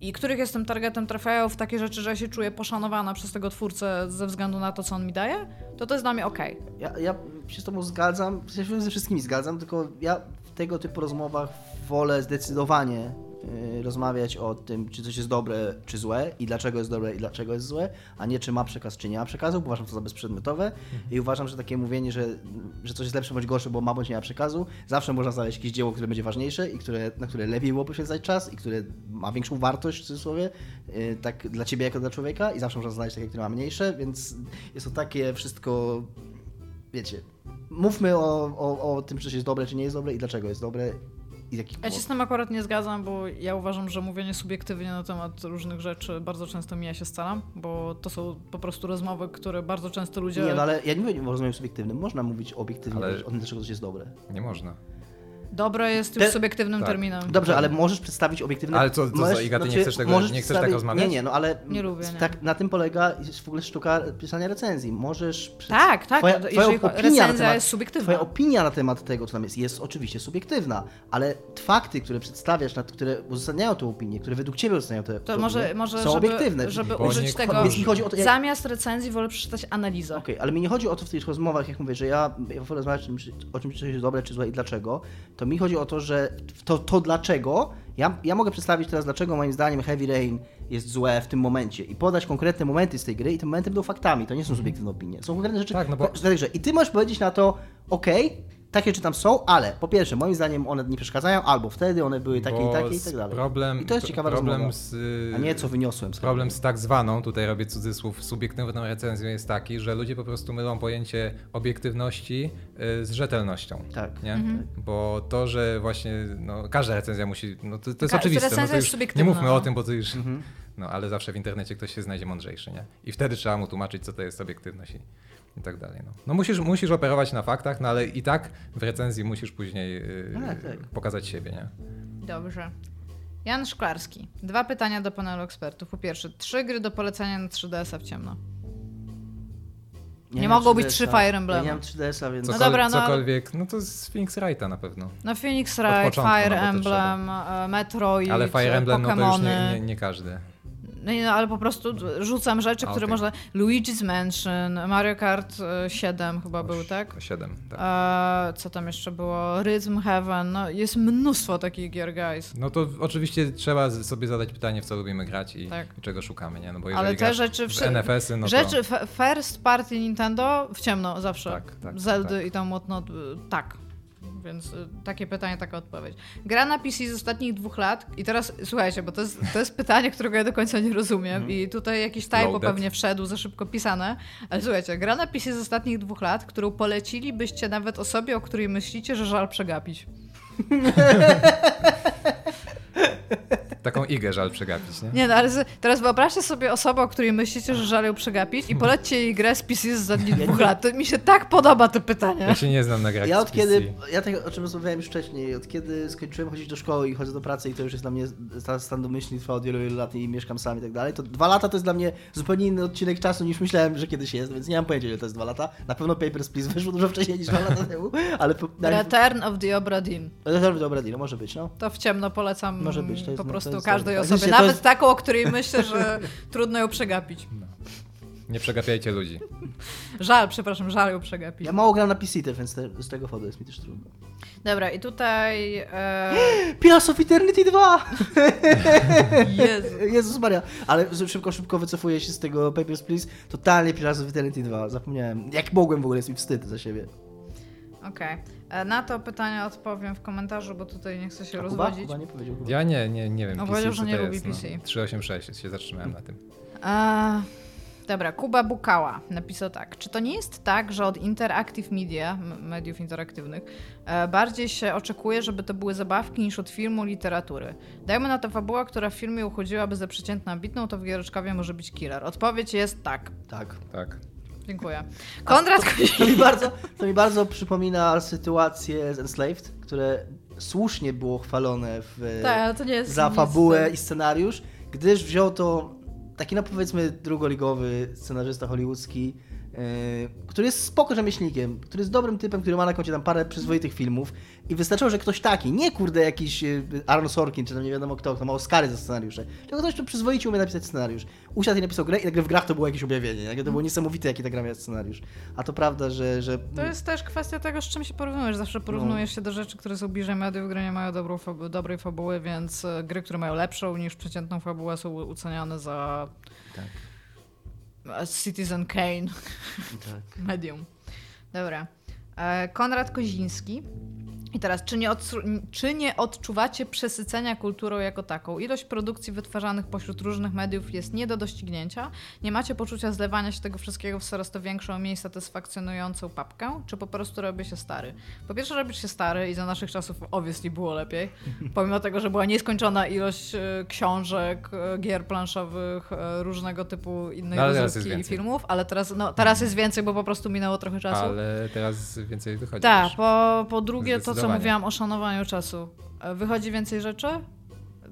i których jestem targetem, trafiają w takie rzeczy, że ja się czuję poszanowana przez tego twórcę ze względu na to, co on mi daje, to to jest dla mnie okej. Ja, ja się z tobą zgadzam, ja się ze wszystkimi zgadzam, tylko ja w tego typu rozmowach wolę zdecydowanie rozmawiać o tym, czy coś jest dobre, czy złe i dlaczego jest dobre i dlaczego jest złe, a nie czy ma przekaz, czy nie ma przekazu, bo uważam to za bezprzedmiotowe i uważam, że takie mówienie, że, że coś jest lepsze bądź gorsze, bo ma bądź nie ma przekazu, zawsze można znaleźć jakieś dzieło, które będzie ważniejsze i które, na które lepiej było poświęcać czas i które ma większą wartość, w cudzysłowie, y, tak dla ciebie jako dla człowieka i zawsze można znaleźć takie, które ma mniejsze, więc jest to takie wszystko wiecie, mówmy o, o, o tym, czy coś jest dobre, czy nie jest dobre i dlaczego jest dobre i z jakich Ja się z tym akurat nie zgadzam, bo ja uważam, że mówienie subiektywnie na temat różnych rzeczy bardzo często mija się z celem, bo to są po prostu rozmowy, które bardzo często ludzie... Nie, no ale ja nie mówię o rozmowie subiektywnym, można mówić obiektywnie Ale- o tym, dlaczego coś jest dobre. Nie można. Dobre jest już Te- subiektywnym tak. terminem. Dobrze, ale możesz przedstawić obiektywne... Ale co- co za możesz- Iga, ty nie znaczy, chcesz tego- nie chcesz tak? Nie, nie, no ale Nie lubię, nie. Tak, na tym polega w ogóle sztuka pisania recenzji. Możesz... przed- Tak, tak, Twoja, twoja opinia na recenzja temat, jest subiektywna. Twoja opinia na temat tego, co tam jest, jest oczywiście subiektywna, ale fakty, które przedstawiasz, nad- które uzasadniają tę opinię, które według ciebie uzasadniają tę To tę może, opinię, może są żeby, obiektywne. żeby Bo użyć nie- tego... Więc mi chodzi o to, jak- Zamiast recenzji wolę przeczytać analizę. Okej, ale mi nie chodzi o to w tych rozmowach, jak mówię, że ja, ja wolę rozmawiać o czym, o czym coś jest dobre czy złe i dlaczego. To mi chodzi o to, że to, to dlaczego, ja, ja mogę przedstawić teraz, dlaczego moim zdaniem Heavy Rain jest złe w tym momencie i podać konkretne momenty z tej gry i te momenty będą faktami, to nie są subiektywne opinie. Są konkretne rzeczy. Tak, no bo- I ty możesz powiedzieć na to, okej, takie rzeczy tam są, ale po pierwsze, moim zdaniem one nie przeszkadzają, albo wtedy one były takie Bo i takie i tak dalej. Problem, I to jest ciekawa problem rozmowa. z, A nie co wyniosłem z Problem z tak zwaną, tutaj robię cudzysłów, subiektywną recenzją jest taki, że ludzie po prostu mylą pojęcie obiektywności y, z rzetelnością. Tak. Nie? Mhm. Bo to, że właśnie no, każda recenzja musi. No, to, to jest Ka- oczywiste. No, recenzja to jest już nie subiektywna, mówmy no. o tym, bo to już. Mhm. No ale zawsze w internecie ktoś się znajdzie mądrzejszy, nie? I wtedy trzeba mu tłumaczyć, co to jest obiektywność i, i tak dalej. No, no musisz, musisz operować na faktach, no ale i tak w recenzji musisz później yy, Tak, tak. pokazać siebie, nie? Dobrze. Jan Szklarski. Dwa pytania do panelu ekspertów. Po pierwsze, trzy gry do polecenia na 3DS-a w ciemno. Nie mam mogą być 3DS-a. trzy Fire Emblemy. Ja nie mam 3DS-a, więc... No Cokol- dobra, no- Cokolwiek, no to z Phoenix Wrighta na pewno. No Phoenix Wright, Fire no to Emblem, e, Metroid, Ale Fire Emblem, no to już Pokemony. nie, nie, nie każdy. No, nie, no ale po prostu rzucam rzeczy, A, które można... Luigi's Mansion, Mario Kart e, 7 chyba był, tak? 7, tak. E, co tam jeszcze było? Rhythm Heaven, no jest mnóstwo takich gier, guys. No to oczywiście trzeba sobie zadać pytanie, w co lubimy grać i, Tak. czego szukamy, nie? No bo Ale te rzeczy... w NFS-y, no rzeczy to... first party Nintendo w ciemno zawsze. Tak, tak, Zeldy tak. i tam whatnot, y, tak. Więc y, takie pytanie, taka odpowiedź. Gra na PC z ostatnich dwóch lat i teraz słuchajcie, bo to jest, to jest pytanie, którego ja do końca nie rozumiem i tutaj jakiś typo pewnie wszedł, za szybko pisane, ale słuchajcie, gra na PC z ostatnich dwóch lat, którą polecilibyście nawet osobie, o której myślicie, że żal przegapić. Taką igę żal przegapić, nie? Nie no, ale z- teraz wyobraźcie sobie osobę, o której myślicie, że żal ją przegapić i polećcie jej grę z PC z ostatnich dwóch lat. To mi się tak podoba to pytanie. Ja się nie znam na grach Ja z od PC. kiedy, ja tego, o czym rozmawiałem już wcześniej, od kiedy skończyłem chodzić do szkoły i chodzę do pracy i to już jest dla mnie sta- stan domyślny, trwa od wielu, wielu lat i mieszkam sam i tak dalej, to dwa lata to jest dla mnie zupełnie inny odcinek czasu niż myślałem, że kiedyś jest, więc nie mam pojęcia, ile to jest dwa lata. Na pewno Papers, Please wyszło dużo wcześniej niż dwa lata temu, ale... po- Return of the Obra Dinn. Dobra, dobra, no może być, no. To w ciemno polecam Może być, to jest- po no, to prostu jest każdej to Nawet jest- taką, o której myślę, że trudno ją przegapić. Nie przegapiajcie ludzi. Żal, przepraszam, żal ją przegapić. Ja mało gram na PC więc te, z tego powodu jest mi też trudno. Dobra, i tutaj... E... Pillars of Eternity 2! Jezu. Jezus Maria, ale szybko, szybko wycofuję się z tego Papers, Please. Totalnie Pillars of Eternity 2, zapomniałem. Jak mogłem w ogóle, jest mi wstyd za siebie. Okej. E, Na to pytanie odpowiem w komentarzu, bo tutaj nie chcę się A rozwodzić. Kuba nie powiedział. Kuba. Ja nie, nie, nie wiem. No, PC, że nie to lubi jest, PC. No. 386 się zatrzymałem na tym. E, Dobra, Kuba Bukała napisał tak. Czy to nie jest tak, że od Interactive Media, mediów interaktywnych, e, bardziej się oczekuje, żeby to były zabawki niż od filmu literatury? Dajmy na to fabuła, która w filmie uchodziłaby za przeciętną ambitną, to w giereczkowie może być killer. Odpowiedź jest tak. Tak. Tak. Dziękuję. Konrad To mi bardzo, to mi bardzo przypomina sytuację z Enslaved, które słusznie było chwalone w, Tak, za fabułę i scenariusz, gdyż wziął to taki, no powiedzmy, drugoligowy scenarzysta hollywoodzki, który jest spoko rzemieślnikiem, który jest dobrym typem, który ma na koncie tam parę przyzwoitych filmów i wystarczyło, że ktoś taki, nie kurde jakiś yy, Aaron Sorkin, czy tam nie wiadomo kto, kto ma Oscary za scenariusze, tylko ktoś, kto przyzwoicie umie napisać scenariusz. Usiadł i napisał grę i nagle w grach to było jakieś objawienie, nagle to było niesamowite, jaki ta gra miała scenariusz. A to prawda, że... że To jest też kwestia tego, z czym się porównujesz. Zawsze porównujesz No. się do rzeczy, które są bliżej mediów, gry nie mają dobrą, fabu- dobrej fabuły, więc e, gry, które mają lepszą niż przeciętną fabułę są uceniane za Tak. Citizen Kane tak. medium. Dobra. E, Konrad Koziński. I teraz, czy nie, czy nie odczuwacie przesycenia kulturą jako taką? Ilość produkcji wytwarzanych pośród różnych mediów jest nie do doścignięcia. Nie macie poczucia zlewania się tego wszystkiego w coraz to większą, mniej satysfakcjonującą papkę? Czy po prostu robi się stary? Po pierwsze, robisz się stary i za naszych czasów obviously było lepiej. Pomimo tego, że była nieskończona ilość e, książek, e, gier planszowych, e, różnego typu innych No, rozrywki i filmów, ale teraz, no, teraz jest więcej, bo po prostu minęło trochę czasu. Ale teraz więcej wychodzi. Tak, po, po drugie to, co mówiłam o szanowaniu czasu. E, Wychodzi więcej rzeczy,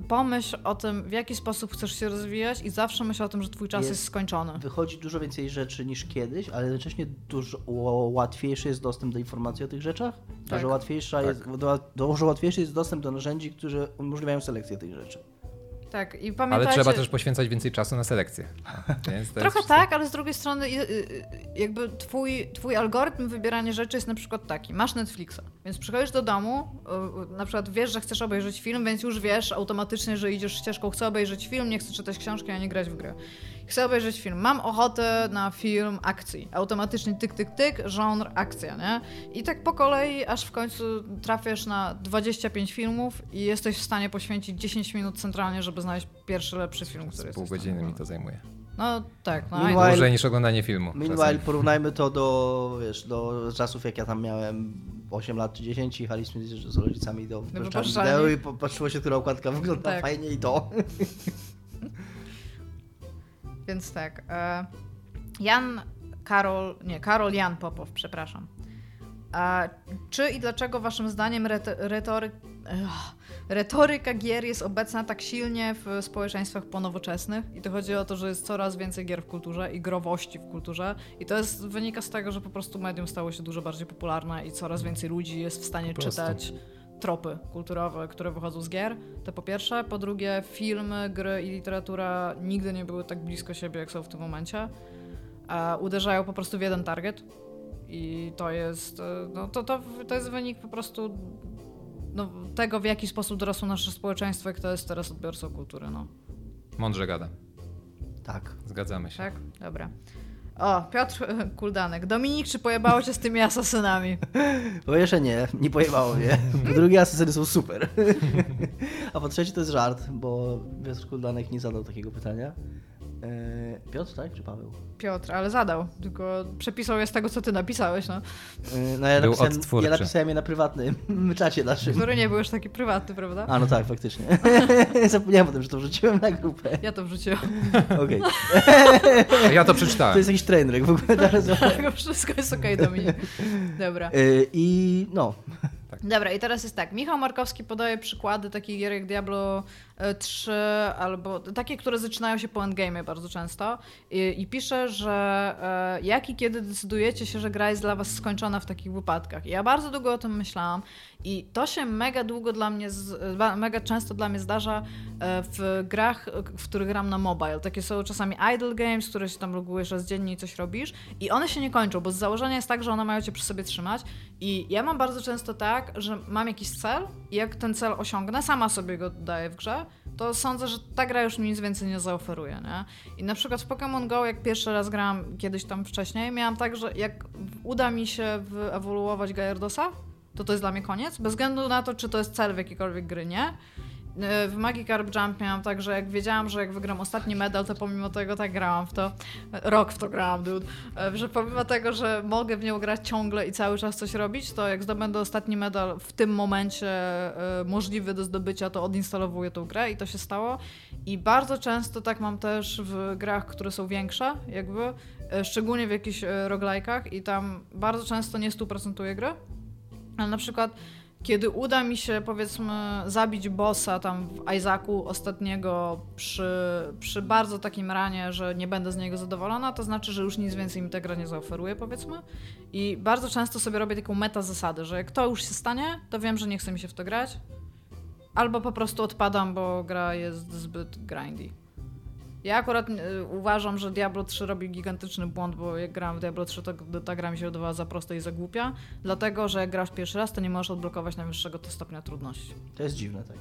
pomyśl o tym, w jaki sposób chcesz się rozwijać i zawsze myśl o tym, że twój czas jest, Jest- skończony. Wychodzi dużo więcej rzeczy niż kiedyś, ale jednocześnie dużo łatwiejszy jest dostęp do informacji o tych rzeczach. Tak. Dużo, łatwiejsza Tak. jest, dużo łatwiejszy jest dostęp do narzędzi, które umożliwiają selekcję tych rzeczy. Tak, i Ale trzeba też poświęcać więcej czasu na selekcję. Trochę tak, ale z drugiej strony y, y, jakby twój, twój algorytm wybierania rzeczy jest na przykład taki. Masz Netflixa, więc przychodzisz do domu, y, na przykład wiesz, że chcesz obejrzeć film, więc już wiesz automatycznie, że idziesz ścieżką, chcę obejrzeć film, nie chcę czytać książki, a nie grać w grę. Chcę obejrzeć film, mam ochotę na film akcji. Automatycznie tyk, tyk, tyk, żonr, akcja, nie? I tak po kolei, aż w końcu trafiasz na 25 filmów i jesteś w stanie poświęcić 10 minut centralnie, żeby znaleźć pierwszy lepszy film, który jest pół godziny mi to zajmuje. No tak, no. Meanwhile- Dłużej niż oglądanie filmu. Meanwhile porównajmy to do, wiesz, do czasów, jak ja tam miałem 8 lat czy 10 i jechaliśmy z, rodzicami do wypożyczalni. wideo i patrzyło się, która okładka wygląda Tak. fajnie i to. Więc tak. E, Jan Karol, nie, Karol Jan Popow, przepraszam. A czy i dlaczego waszym zdaniem reto- retory, retoryka gier jest obecna tak silnie w społeczeństwach ponowoczesnych? I to chodzi o to, że jest coraz więcej gier w kulturze i growości w kulturze. I to jest, wynika z tego, że po prostu medium stało się dużo bardziej popularne i coraz więcej ludzi jest w stanie czytać tropy kulturowe, które wychodzą z gier. To po pierwsze. Po drugie, filmy, gry i literatura nigdy nie były tak blisko siebie, jak są w tym momencie. A uderzają po prostu w jeden target. I to jest, e, no, to, to, to jest wynik po prostu no, tego, w jaki sposób dorosło nasze społeczeństwo i kto jest teraz odbiorcą kultury. No. Mądrze gada. Tak. Zgadzamy się. Tak? Dobra. O, Piotr Kuldanek. Dominik, czy pojebało cię z tymi asasynami? Po pierwsze nie, nie pojebało mnie. Po drugie asesyny są super. A po trzecie to jest żart, bo Piotr Kuldanek nie zadał takiego pytania. Eee, Piotr, tak? Czy Paweł? Piotr, ale zadał. Tylko przepisał je z tego, co ty napisałeś, no. Eee, No ja Był napisałem, odtwórczy. ja napisałem je na prywatnym czacie naszym. Który nie był już taki prywatny, prawda? A no tak, faktycznie. Zapomniałem o tym, że to wrzuciłem na grupę. Ja to wrzuciłam. Okej. Ja to To przeczytałem. jest jakiś trainwreck w ogóle teraz. Wszystko jest okej, Dominik. Dobra. Eee, I no, Dobra, i teraz jest tak. Michał Markowski podaje przykłady takich gier jak Diablo e, 3 albo takie, które zaczynają się po endgame bardzo często i, i pisze, że e, jak i kiedy decydujecie się, że gra jest dla was skończona w takich wypadkach. I ja bardzo długo o tym myślałam i to się mega długo dla mnie, mega często dla mnie zdarza e, w grach, w których gram na mobile. Takie są czasami idle games, które się tam logujesz raz dziennie i coś robisz i one się nie kończą, bo z założenia jest tak, że one mają cię przy sobie trzymać i ja mam bardzo często tak, że mam jakiś cel i jak ten cel osiągnę, sama sobie go daję w grze, to sądzę, że ta gra już mi nic więcej nie zaoferuje, nie? I na przykład w Pokémon Go, jak pierwszy raz grałam kiedyś tam wcześniej, miałam tak, że jak uda mi się wyewoluować Gyaradosa, to to jest dla mnie koniec, bez względu na to, czy to jest cel w jakiejkolwiek gry, nie? E, W Magic Carp Jump miałam tak, że jak wiedziałam, że jak wygram ostatni medal, to pomimo tego tak grałam w to. Rok w to grałam, dude. E, Że pomimo tego, że mogę w nią grać ciągle i cały czas coś robić, to jak zdobędę ostatni medal w tym momencie e, możliwy do zdobycia, to odinstalowuję tą grę i to się stało. I bardzo często tak mam też w grach, które są większe, jakby, szczególnie w jakichś roguelike'ach i tam bardzo często nie stuprocentuję gry. Ale na przykład, kiedy uda mi się, powiedzmy, zabić bossa tam w Isaacu ostatniego przy, przy bardzo takim ranie, że nie będę z niego zadowolona, to znaczy, że już nic więcej mi ta gra nie zaoferuje, powiedzmy. I bardzo często sobie robię taką meta zasadę, że jak to już się stanie, to wiem, że nie chce mi się w to grać. Albo po prostu odpadam, bo gra jest zbyt grindy. Ja akurat y, uważam, że Diablo 3 robi gigantyczny błąd, bo jak grałam w Diablo 3, to ta gra mi się wydawała za prosta i za głupia, dlatego, że jak grasz pierwszy raz, to nie możesz odblokować najwyższego to stopnia trudności. To jest dziwne, tak.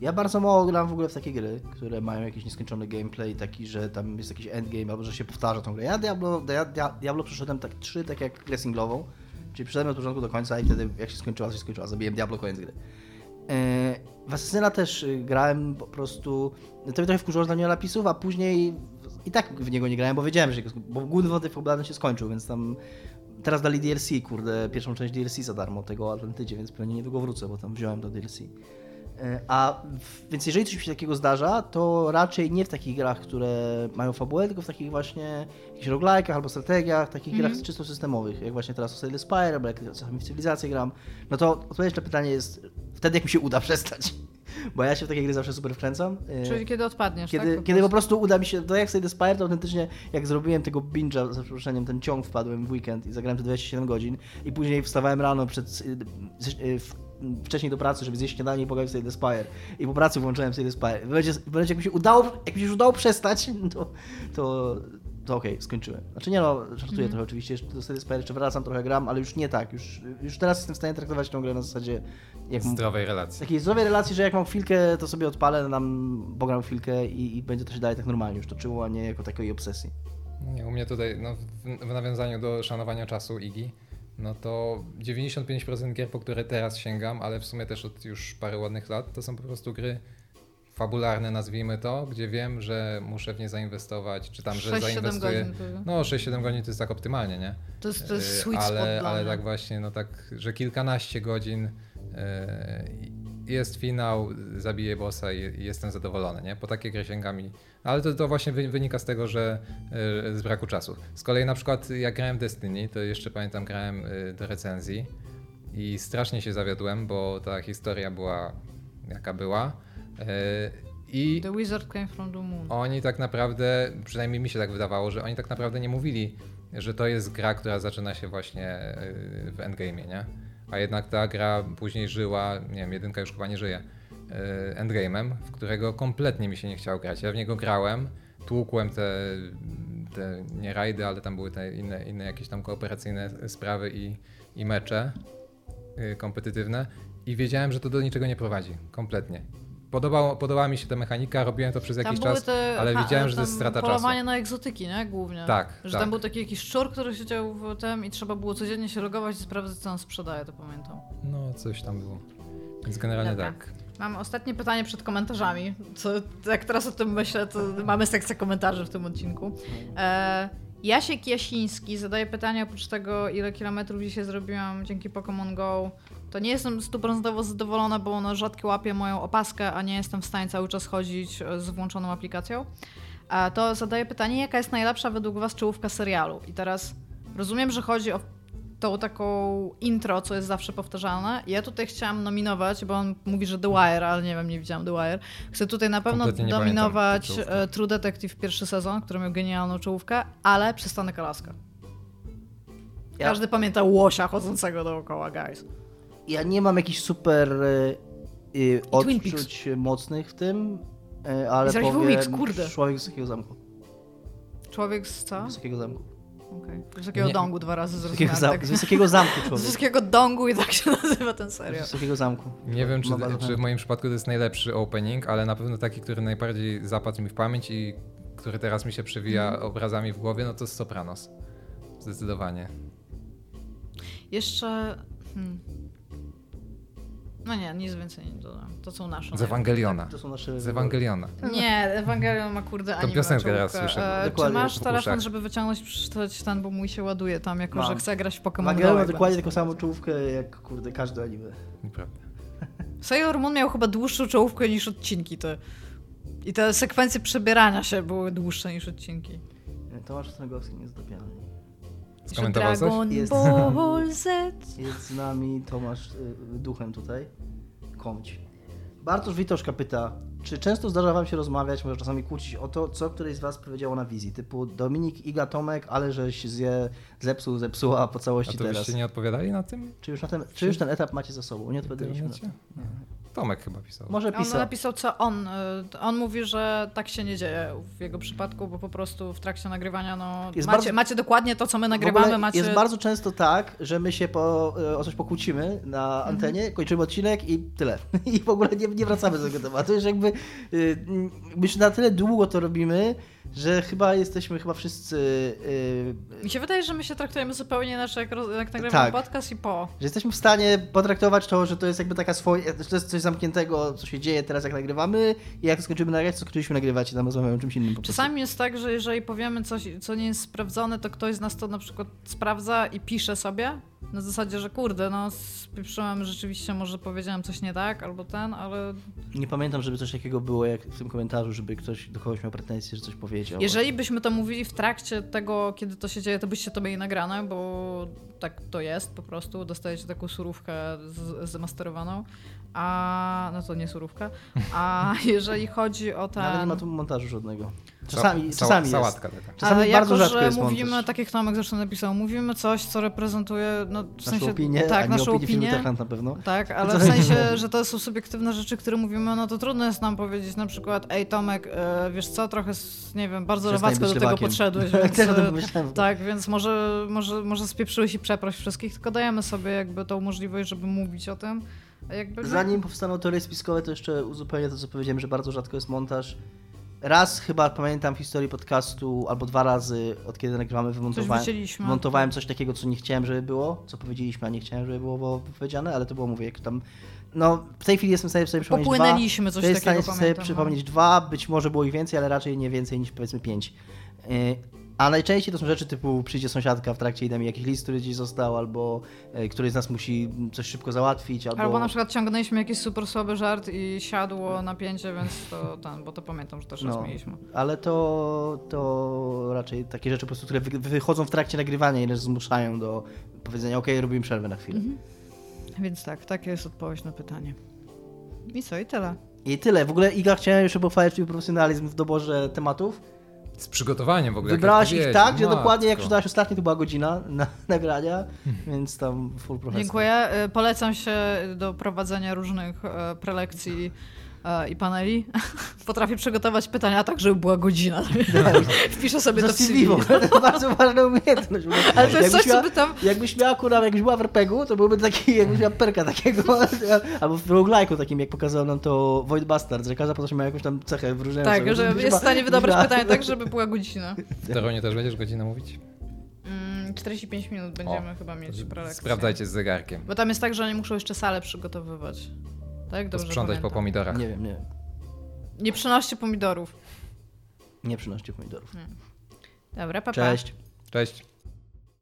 Ja bardzo mało gram w ogóle w takie gry, które mają jakiś nieskończony gameplay, taki, że tam jest jakiś endgame, albo że się powtarza tą grę. Ja Diablo, ja Dia- Diablo przeszedłem tak trzy, tak jak grę singlową, czyli przeszedłem od początku do końca i wtedy jak się skończyła, to się skończyła. Zabiłem Diablo, koniec gry. Yy, W Assassina też y, grałem po prostu, to mnie trochę wkurzyło, że tam nie ma napisów, a później i tak w niego nie grałem, bo wiedziałem, że bo główny wątek fabularny się skończył, więc tam teraz dali DLC, kurde, pierwszą część DLC za darmo tego Atlantydzie, więc pewnie niedługo wrócę, bo tam wziąłem do DLC. E, A więc jeżeli coś mi się takiego zdarza, to raczej nie w takich grach, które mają fabułę, tylko w takich właśnie jakichś roguelike'ach albo strategiach, takich Mhm. grach czysto systemowych, jak właśnie teraz o Slay the Spire, albo jak czasami w cywilizację gram. No to odpowiedź na pytanie jest wtedy, jak mi się uda przestać. Bo ja się w takie gry zawsze super wkręcam. E, Czyli kiedy odpadniesz, kiedy, tak? kiedy po prostu uda mi się, to jak the Spire, to autentycznie jak zrobiłem tego binge'a, za przeproszeniem, ten ciąg wpadłem w weekend i zagrałem te 27 godzin i później wstawałem rano przed, y, y, w, wcześniej do pracy, żeby zjeść śniadanie i pograć the Spire. I po pracy włączyłem the Spire. W momencie, jak mi się udało, jak mi się już udało przestać, to, to, to okej, skończyłem. Znaczy nie no, żartuję Mhm. trochę oczywiście, jeszcze do Spire jeszcze wracam, trochę gram, ale już nie tak, już, już teraz jestem w stanie traktować tę grę na zasadzie jak Zdrowej relacji. takiej zdrowej relacji, że jak mam chwilkę, to sobie odpalę, nam pogram chwilkę i, i będzie to się dalej tak normalnie już toczyło, a nie jako takiej obsesji. Nie, u mnie tutaj, no, w, w nawiązaniu do szanowania czasu Igi, no to 95% gier, po które teraz sięgam, ale w sumie też od już paru ładnych lat, to są po prostu gry fabularne, nazwijmy to, gdzie wiem, że muszę w nie zainwestować, czy tam, że 6-7 zainwestuję. godzin. No, 6-7 godzin to jest tak optymalnie, nie? To jest, to jest Yy, sweet ale, ale tak właśnie, no tak, że kilkanaście godzin yy, jest finał, zabiję bossa i jestem zadowolony, nie? Po takie gry sięgam i... Ale to, to właśnie wy- wynika z tego, że yy, z braku czasu. Z kolei na przykład jak grałem w Destiny, to jeszcze pamiętam grałem do recenzji i strasznie się zawiodłem, bo ta historia była jaka była. Yy, I The Wizard Came from the Moon. oni tak naprawdę, przynajmniej mi się tak wydawało, że oni tak naprawdę nie mówili, że to jest gra, która zaczyna się właśnie yy, w endgame'ie, nie? A jednak ta gra później żyła, nie wiem, jedynka już chyba nie żyje, yy, endgame'em, w którego kompletnie mi się nie chciało grać. Ja w niego grałem, tłukłem te, te nie rajdy, ale tam były te inne, inne jakieś tam kooperacyjne sprawy i, i mecze kompetytywne i wiedziałem, że to do niczego nie prowadzi, kompletnie. Podobało, podobała mi się ta mechanika, robiłem to przez Tam jakiś czas, te, ale ha- widziałem, że to jest strata czasu. polowanie na egzotyki, nie? Głównie. Tak, Że tak. tam był taki jakiś szczur, który siedział w tym i trzeba było codziennie się logować i sprawdzać, co on sprzedaje, to pamiętam. No, coś tam było. Więc generalnie Dobra. tak. Mam ostatnie pytanie przed komentarzami. Co, jak teraz o tym myślę, to mamy sekcję komentarzy w tym odcinku. E, Jasiek Jasiński zadaje pytanie oprócz tego, ile kilometrów dzisiaj zrobiłam dzięki Pokémon Go. To nie jestem stuprocentowo zadowolona, bo ono rzadko łapie moją opaskę, a nie jestem w stanie cały czas chodzić e, z włączoną aplikacją. A to zadaje pytanie, jaka jest najlepsza według Was czołówka serialu? I teraz rozumiem, że chodzi o tą taką intro, co jest zawsze powtarzalne. Ja tutaj chciałam nominować, bo on mówi, że The Wire, ale nie wiem, nie widziałam The Wire. Chcę tutaj na pewno czołówki. e, True Detective pierwszy sezon, który miał genialną czołówkę, ale Przystanek Alaska. Ja, Każdy pamięta łosia chodzącego dookoła, guys. Ja nie mam jakichś super y, Twin odczuć mocnych w tym, y, ale jakiś powiem Peaks, kurde. Człowiek z Wysokiego Zamku. Człowiek z co? Wysokiego Zamku. Okay. Wysokiego Nie. dongu dwa razy Z Wysokiego, zrozumiałam. zam- Tak. z wysokiego Zamku Z człowiek. Wysokiego dongu i tak się nazywa ten Z serial. Wysokiego Zamku. Nie wiem, czy, czy w moim przypadku to jest najlepszy opening, ale na pewno taki, który najbardziej zapadł mi w pamięć i który teraz mi się przewija Mhm. obrazami w głowie, no to jest Sopranos. Zdecydowanie. Jeszcze. Hmm. No nie, nic więcej nie dodam. To są nasze. Z Ewangeliona. To są nasze... Z Ewangeliona. Nie, Ewangelion ma kurde Tą anime piosenkę czołówkę. raz słyszę E, Czy masz telefon, żeby wyciągnąć, przeczytać ten, bo mój się ładuje tam, jako Mam. że chce grać w Pokémon Go. Magel ma dokładnie taką samą czołówkę jak, kurde, każde anime. Nieprawda. Sailor Moon miał chyba dłuższą czołówkę niż odcinki te. I te sekwencje przebierania się były dłuższe niż odcinki. Tomasz Snagowski nie zdopiany. Że Skomentował coś? Dragon Jest. Ball Z. Jest z nami Tomasz y, duchem tutaj. Komć. Bartosz Witoszka pyta, czy często zdarza wam się rozmawiać, może czasami kłócić o to, co któryś z was powiedziało na wizji, typu Dominik, Iga, Tomek, ale żeś zje, zepsuł, zepsuła po A całości to teraz. byście nie odpowiadali na tym? Czy, już na ten, czy już ten etap macie za sobą? Nie odpowiedzieliśmy na to. Tomek chyba pisał. Może On pisał. napisał, co on. y, On mówi, że tak się nie dzieje w jego przypadku, bo po prostu w trakcie nagrywania, no. Jest macie, bardzo- macie dokładnie to, co my nagrywamy, macie. Jest bardzo często tak, że my się po, e, o coś pokłócimy na Mhm. antenie, kończymy odcinek i tyle. I w ogóle nie, nie wracamy do tego tematu. Już jakby y, my na tyle długo to robimy, że chyba jesteśmy chyba wszyscy, y, Mi się wydaje, że my się traktujemy zupełnie inaczej, jak, roz- jak nagrywamy Tak. podcast i po. że jesteśmy w stanie potraktować to, że to jest jakby taka swoja, że to jest coś zamkniętego, co się dzieje teraz jak nagrywamy i jak skończymy nagrać, co skończyliśmy nagrywać i tam rozmawiamy o czymś innym po prostu. Czasami jest tak, że jeżeli powiemy coś, co nie jest sprawdzone, to ktoś z nas to na przykład sprawdza i pisze sobie. Na zasadzie, że kurde, no spieprzyłem, rzeczywiście może powiedziałem coś nie tak, albo ten, ale Nie pamiętam, żeby coś takiego było jak w tym komentarzu, żeby ktoś do kogoś miał pretensje, że coś powiedział. jeżeli byśmy to mówili w trakcie tego, kiedy to się dzieje, to byście to mieli nagrane, bo tak to jest po prostu. Dostajecie taką surówkę z- zemasterowaną, a no to nie surówka. A jeżeli chodzi o ten... Ale nie ma tu montażu żadnego. Sa- Czasami, sała- czasami jest. Sałatka taka. Czasami Ale bardzo jako, rzadko że jest mówimy, montaż. tak jak Tomek zresztą napisał, mówimy coś, co reprezentuje, no w Naszą sensie, opinię, tak, a nie naszą opinię na pewno. Tak, ale w sensie, że to są subiektywne rzeczy, które mówimy, no to trudno jest nam powiedzieć na przykład, ej Tomek, e, wiesz co, trochę, nie wiem, bardzo lewacko do tego podszedłeś, Tak, więc, e, tak, więc może, może, może spieprzyłeś i przeproś wszystkich, tylko dajemy sobie jakby tą możliwość, żeby mówić o tym. Jakby, Zanim powstaną teorie spiskowe, to jeszcze uzupełnię to, co powiedziałem, że bardzo rzadko jest montaż. Raz chyba pamiętam w historii podcastu, albo dwa razy, od kiedy nagrywamy, coś wymontowałem, montowałem coś takiego, co nie chciałem, żeby było, co powiedzieliśmy, a nie chciałem, żeby było powiedziane, ale to było, mówię, jak tam... No, w tej chwili jestem w stanie sobie przypomnieć dwa. Popłynęliśmy, coś jest w takiego stanie sobie pamiętam. no. przypomnieć dwa, być może było ich więcej, ale raczej nie więcej niż powiedzmy pięć. A najczęściej to są rzeczy typu przyjdzie sąsiadka w trakcie i da mi jakiś list, który gdzieś został, albo e, któryś z nas musi coś szybko załatwić, albo... Albo na przykład ciągnęliśmy jakiś super słaby żart i siadło napięcie, więc to ten, bo to pamiętam, że też raz No, mieliśmy. ale to, to raczej takie rzeczy po prostu, które wy, wychodzą w trakcie nagrywania i nas zmuszają do powiedzenia, ok, robimy przerwę na chwilę. Mhm. Więc tak, taka jest odpowiedź na pytanie. I co, i tyle. I tyle. W ogóle Iga chciałem jeszcze pochwalić profesjonalizm w doborze tematów. Z przygotowaniem w ogóle. Wybrałaś ich tak, że dokładnie jak czytałaś ostatnio, to była godzina na nagrania, więc tam full profesor. Dziękuję. Y, Polecam się do prowadzenia różnych e, prelekcji e, i paneli. Potrafię przygotować pytania tak, żeby była godzina. Wpiszę sobie to w CV, to bardzo ważna umiejętność. Ale to jest Jakbyś coś, co by tam... Jakbyś miała kurwa, jakbyś była w RPG-u, to byłby taki, jakbyś miała perka takiego, albo w roguelike'u takim, jak pokazał nam to Void Bastard, że każda postać ma jakąś tam cechę wyróżniającą. Tak, że jest w stanie wydobyć była- pytanie tak, żeby była godzina. W Teronie też będziesz godzinę mówić? Mm, 45 minut będziemy chyba mieć prelekcję. Sprawdzajcie z zegarkiem. Bo tam jest tak, że oni muszą jeszcze salę przygotowywać. Tak? Dobrze Sprzątać po pamiętam. pomidorach. Nie wiem, nie wiem. Nie przynoście pomidorów. Nie przynoście pomidorów. Dobra, papa. Cześć. Cześć.